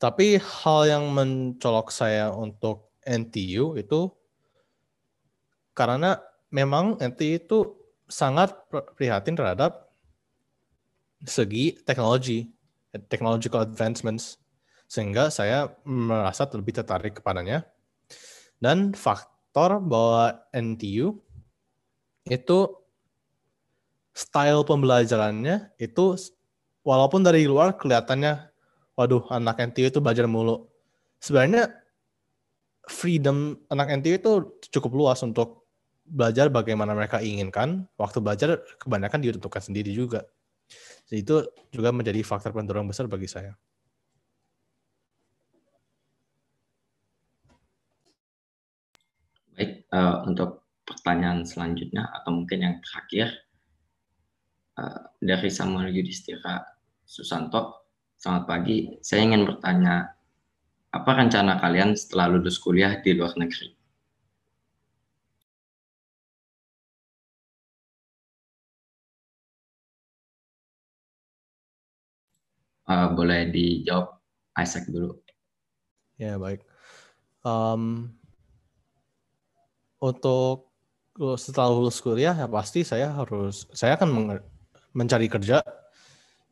Tapi hal yang mencolok saya untuk NTU itu karena memang NTU itu sangat prihatin terhadap segi teknologi, technological advancements, sehingga saya merasa lebih tertarik kepadanya. Dan faktor bahwa NTU itu style pembelajarannya itu walaupun dari luar kelihatannya waduh anak NTU itu belajar mulu. Sebenarnya freedom anak NTU itu cukup luas untuk belajar bagaimana mereka inginkan. Waktu belajar kebanyakan ditentukan sendiri juga. Jadi itu juga menjadi faktor pendorong besar bagi saya. Baik, uh, untuk pertanyaan selanjutnya atau mungkin yang terakhir uh, dari Samuel Yudhistira Susanto Selamat pagi, saya ingin bertanya, apa rencana kalian setelah lulus kuliah di luar negeri? Uh, boleh dijawab Isaac dulu. Ya, baik. Um, untuk setelah lulus kuliah ya pasti saya harus saya akan mencari kerja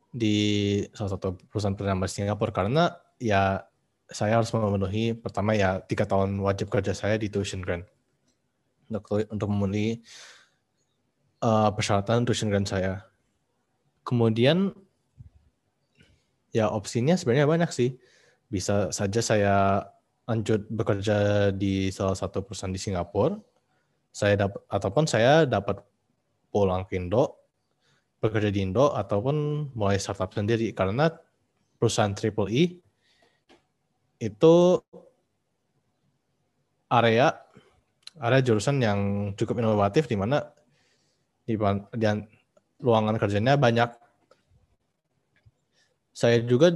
di salah satu perusahaan perdana Singapura karena ya saya harus memenuhi pertama ya tiga tahun wajib kerja saya di tuition grant untuk untuk memenuhi uh, persyaratan tuition grant saya. Kemudian ya opsinya sebenarnya banyak sih. Bisa saja saya lanjut bekerja di salah satu perusahaan di Singapura. Saya dapat ataupun saya dapat pulang ke Indo bekerja di Indo ataupun mulai startup sendiri karena perusahaan triple E itu area area jurusan yang cukup inovatif di mana di, di ruangan kerjanya banyak. Saya juga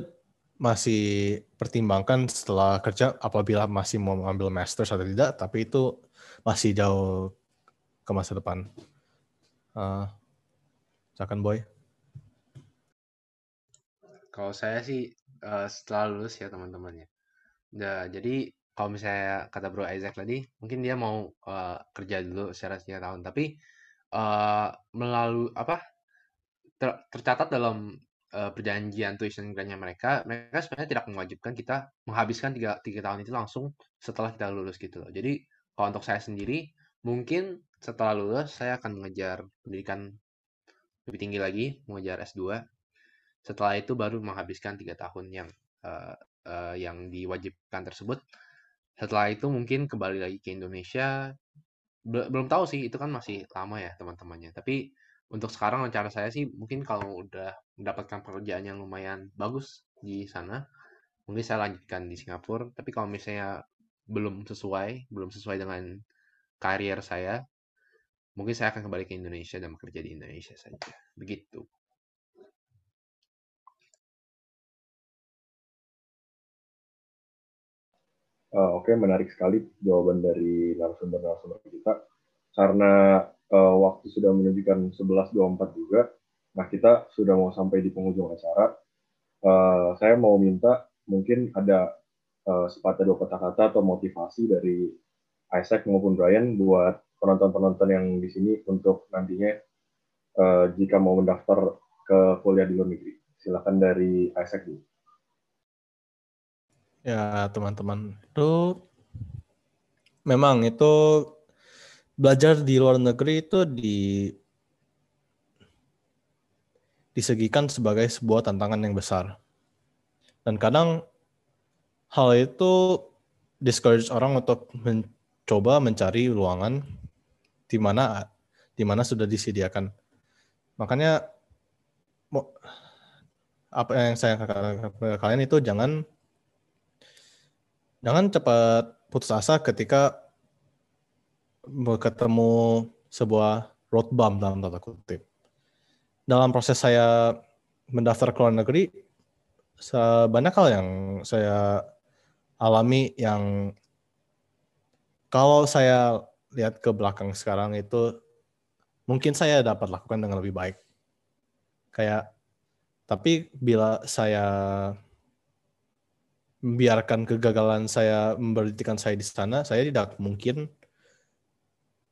masih pertimbangkan setelah kerja apabila masih mau mengambil master atau tidak, tapi itu masih jauh ke masa depan. Uh, Silakan Boy. Kalau saya sih uh, setelah lulus ya teman-teman ya. Nah, jadi kalau misalnya kata Bro Isaac tadi, mungkin dia mau uh, kerja dulu secara tiga tahun, tapi uh, melalui apa ter, tercatat dalam uh, perjanjian tuition grant mereka, mereka sebenarnya tidak mewajibkan kita menghabiskan tiga, tiga tahun itu langsung setelah kita lulus gitu loh. Jadi kalau untuk saya sendiri, mungkin setelah lulus saya akan mengejar pendidikan lebih tinggi lagi, mengejar S2. Setelah itu baru menghabiskan tiga tahun yang uh, uh, yang diwajibkan tersebut. Setelah itu mungkin kembali lagi ke Indonesia. Belum tahu sih, itu kan masih lama ya teman-temannya. Tapi untuk sekarang rencana saya sih mungkin kalau udah mendapatkan pekerjaan yang lumayan bagus di sana, mungkin saya lanjutkan di Singapura. Tapi kalau misalnya belum sesuai, belum sesuai dengan karier saya, Mungkin saya akan kembali ke Indonesia dan bekerja di Indonesia saja. Begitu. Uh, Oke, okay, menarik sekali jawaban dari narasumber-narasumber kita. Karena uh, waktu sudah menunjukkan 11.24 juga, nah kita sudah mau sampai di penghujung acara. Uh, saya mau minta mungkin ada uh, sepatah dua kata-kata atau motivasi dari Isaac maupun Brian buat penonton-penonton yang di sini untuk nantinya uh, jika mau mendaftar ke kuliah di luar negeri. Silakan dari Isaac dulu. Ya, teman-teman. Itu memang itu belajar di luar negeri itu di disegikan sebagai sebuah tantangan yang besar. Dan kadang hal itu discourage orang untuk mencoba mencari ruangan di mana di mana sudah disediakan. Makanya apa yang saya katakan kalian itu jangan jangan cepat putus asa ketika ketemu sebuah road bump dalam tanda kutip. Dalam proses saya mendaftar ke luar negeri, banyak hal yang saya alami yang kalau saya lihat ke belakang sekarang itu mungkin saya dapat lakukan dengan lebih baik. Kayak tapi bila saya membiarkan kegagalan saya memberhentikan saya di sana, saya tidak mungkin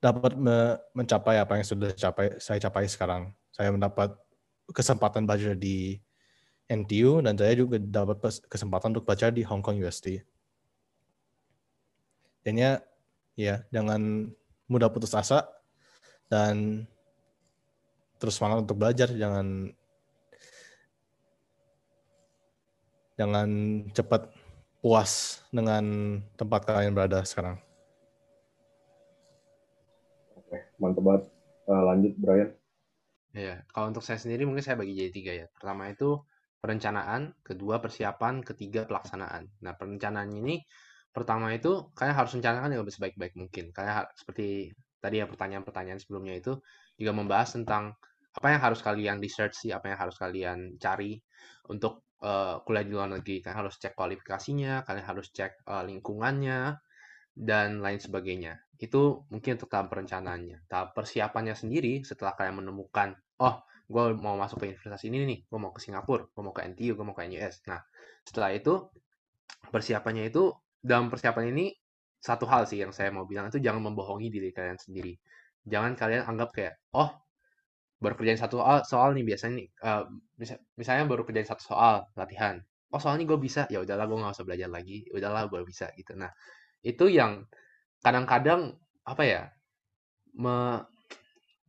dapat me mencapai apa yang sudah capai, saya capai sekarang. Saya mendapat kesempatan belajar di NTU dan saya juga dapat kesempatan untuk belajar di Hong Kong UST. Jadinya ya jangan mudah putus asa dan terus semangat untuk belajar, jangan jangan cepat puas dengan tempat kalian berada sekarang. Oke, mantap banget. Uh, lanjut, Brian. Ya, kalau untuk saya sendiri mungkin saya bagi jadi tiga ya. Pertama itu perencanaan, kedua persiapan, ketiga pelaksanaan. Nah, perencanaan ini pertama itu kalian harus rencanakan yang sebaik-baik mungkin. Kalian seperti tadi ya pertanyaan-pertanyaan sebelumnya itu juga membahas tentang apa yang harus kalian research sih, apa yang harus kalian cari untuk uh, kuliah di luar negeri. Kalian harus cek kualifikasinya, kalian harus cek uh, lingkungannya, dan lain sebagainya. Itu mungkin untuk tahap perencanaannya. Tahap persiapannya sendiri setelah kalian menemukan, oh, gue mau masuk ke universitas ini nih, gue mau ke Singapura, gue mau ke NTU, gue mau ke NUS. Nah, setelah itu, persiapannya itu, dalam persiapan ini, satu hal sih yang saya mau bilang itu jangan membohongi diri kalian sendiri. Jangan kalian anggap kayak, oh, baru kerjain satu soal, soal nih biasanya nih uh, misalnya baru kerjain satu soal latihan oh soalnya gue bisa ya udahlah gue nggak usah belajar lagi udahlah gue bisa gitu nah itu yang kadang-kadang apa ya me,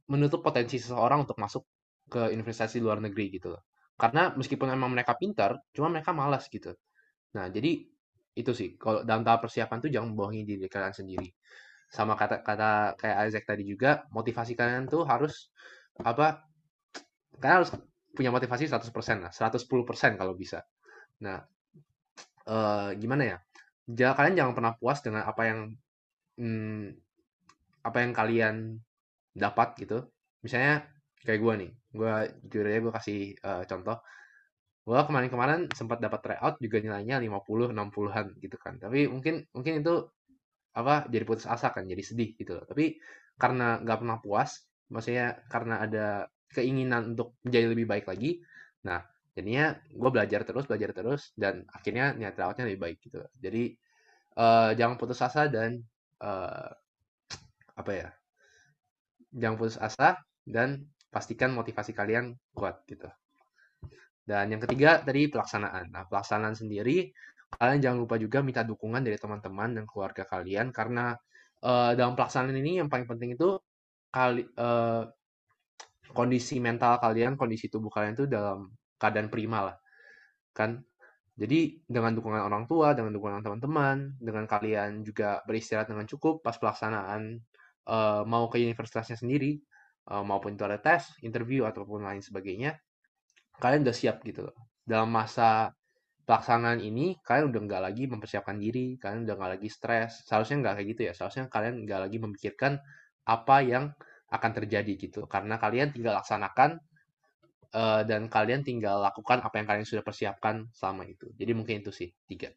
menutup potensi seseorang untuk masuk ke universitas luar negeri gitu loh karena meskipun emang mereka pintar cuma mereka malas gitu nah jadi itu sih kalau dalam tahap persiapan tuh jangan bohongi diri kalian sendiri sama kata kata kayak Isaac tadi juga motivasi kalian tuh harus apa kalian harus punya motivasi 100% lah, 110% kalau bisa. Nah, eh, gimana ya? Jangan, kalian jangan pernah puas dengan apa yang hmm, apa yang kalian dapat gitu. Misalnya kayak gue nih, gue jujur aja gue kasih uh, contoh. Gue kemarin-kemarin sempat dapat tryout juga nilainya 50 60-an gitu kan. Tapi mungkin mungkin itu apa jadi putus asa kan, jadi sedih gitu loh. Tapi karena nggak pernah puas, maksudnya karena ada keinginan untuk menjadi lebih baik lagi nah jadinya gue belajar terus belajar terus dan akhirnya niat rawatnya lebih baik gitu jadi uh, jangan putus asa dan uh, apa ya jangan putus asa dan pastikan motivasi kalian kuat gitu dan yang ketiga tadi pelaksanaan nah pelaksanaan sendiri kalian jangan lupa juga minta dukungan dari teman-teman dan keluarga kalian karena uh, dalam pelaksanaan ini yang paling penting itu kali uh, kondisi mental kalian, kondisi tubuh kalian itu dalam keadaan prima lah. Kan? Jadi dengan dukungan orang tua, dengan dukungan teman-teman, dengan kalian juga beristirahat dengan cukup pas pelaksanaan uh, mau ke universitasnya sendiri, uh, maupun itu ada tes, interview ataupun lain sebagainya, kalian udah siap gitu loh. Dalam masa pelaksanaan ini, kalian udah nggak lagi mempersiapkan diri, kalian udah nggak lagi stres. Seharusnya nggak kayak gitu ya. Seharusnya kalian nggak lagi memikirkan apa yang akan terjadi gitu. Karena kalian tinggal laksanakan uh, dan kalian tinggal lakukan apa yang kalian sudah persiapkan selama itu. Jadi mungkin itu sih tiga.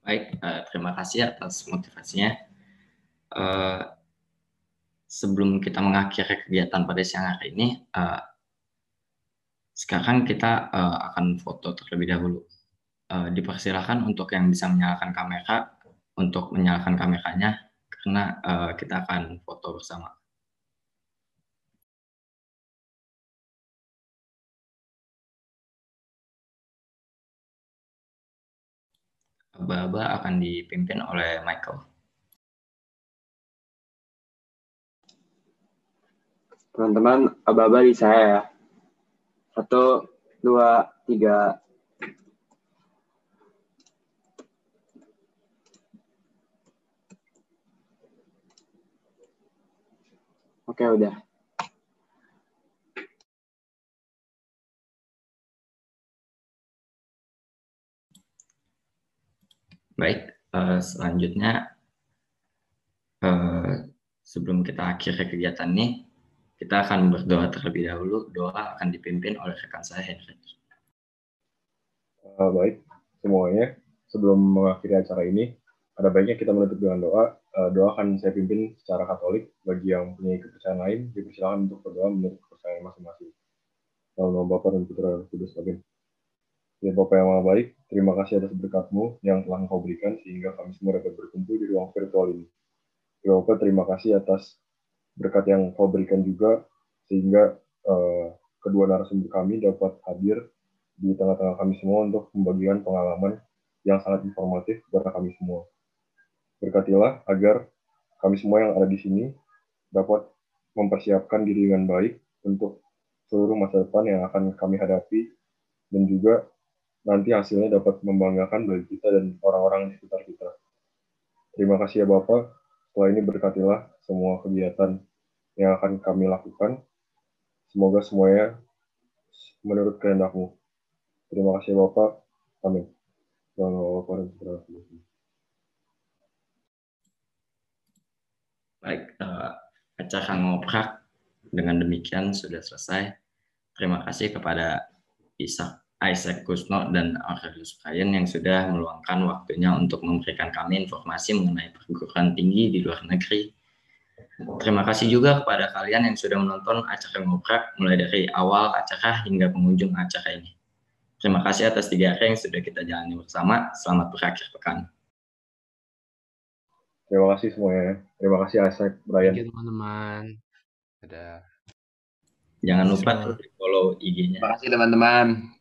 Baik, uh, terima kasih atas motivasinya. Uh, sebelum kita mengakhiri kegiatan pada siang hari ini, sekarang kita akan foto terlebih dahulu. Uh, dipersilahkan untuk yang bisa menyalakan kamera, untuk menyalakan kameranya, karena kita akan foto bersama. Aba-aba akan dipimpin oleh Michael. Teman-teman, aba-aba di saya ya. Satu, dua, tiga. Oke, udah. Baik, uh, selanjutnya uh, sebelum kita akhiri kegiatan ini, kita akan berdoa terlebih dahulu. Doa akan dipimpin oleh rekan saya Henry. Uh, baik, semuanya. Sebelum mengakhiri acara ini, ada baiknya kita menutup dengan doa. Doa akan saya pimpin secara Katolik. Bagi yang punya kepercayaan lain, dipersilakan untuk berdoa menurut kepercayaan masing-masing. Dalam nama Bapa dan Putra dan Kudus. Ya Bapak yang Maha Baik, terima kasih atas berkatmu yang telah Engkau berikan sehingga kami semua dapat berkumpul di ruang virtual ini. Ya Bapak, terima kasih atas berkat yang kau berikan juga sehingga uh, kedua narasumber kami dapat hadir di tengah-tengah kami semua untuk membagikan pengalaman yang sangat informatif kepada kami semua. Berkatilah agar kami semua yang ada di sini dapat mempersiapkan diri dengan baik untuk seluruh masa depan yang akan kami hadapi dan juga nanti hasilnya dapat membanggakan bagi kita dan orang-orang di sekitar kita. Terima kasih ya Bapak. Setelah ini berkatilah semua kegiatan yang akan kami lakukan. Semoga semuanya menurut kehendakmu. Terima kasih Bapak. Amin. Baik, uh, acara ngoprak dengan demikian sudah selesai. Terima kasih kepada Isaac, Isaac Kusno dan Aurelius Brian yang sudah meluangkan waktunya untuk memberikan kami informasi mengenai perguruan tinggi di luar negeri Terima kasih juga kepada kalian yang sudah menonton acara ngobrak mulai dari awal acara hingga pengunjung acara ini. Terima kasih atas tiga hari yang sudah kita jalani bersama. Selamat berakhir pekan. Terima kasih semuanya. Terima kasih Asek, Brian. Thank you teman-teman. Ada. Jangan lupa follow IG-nya. Terima kasih teman-teman.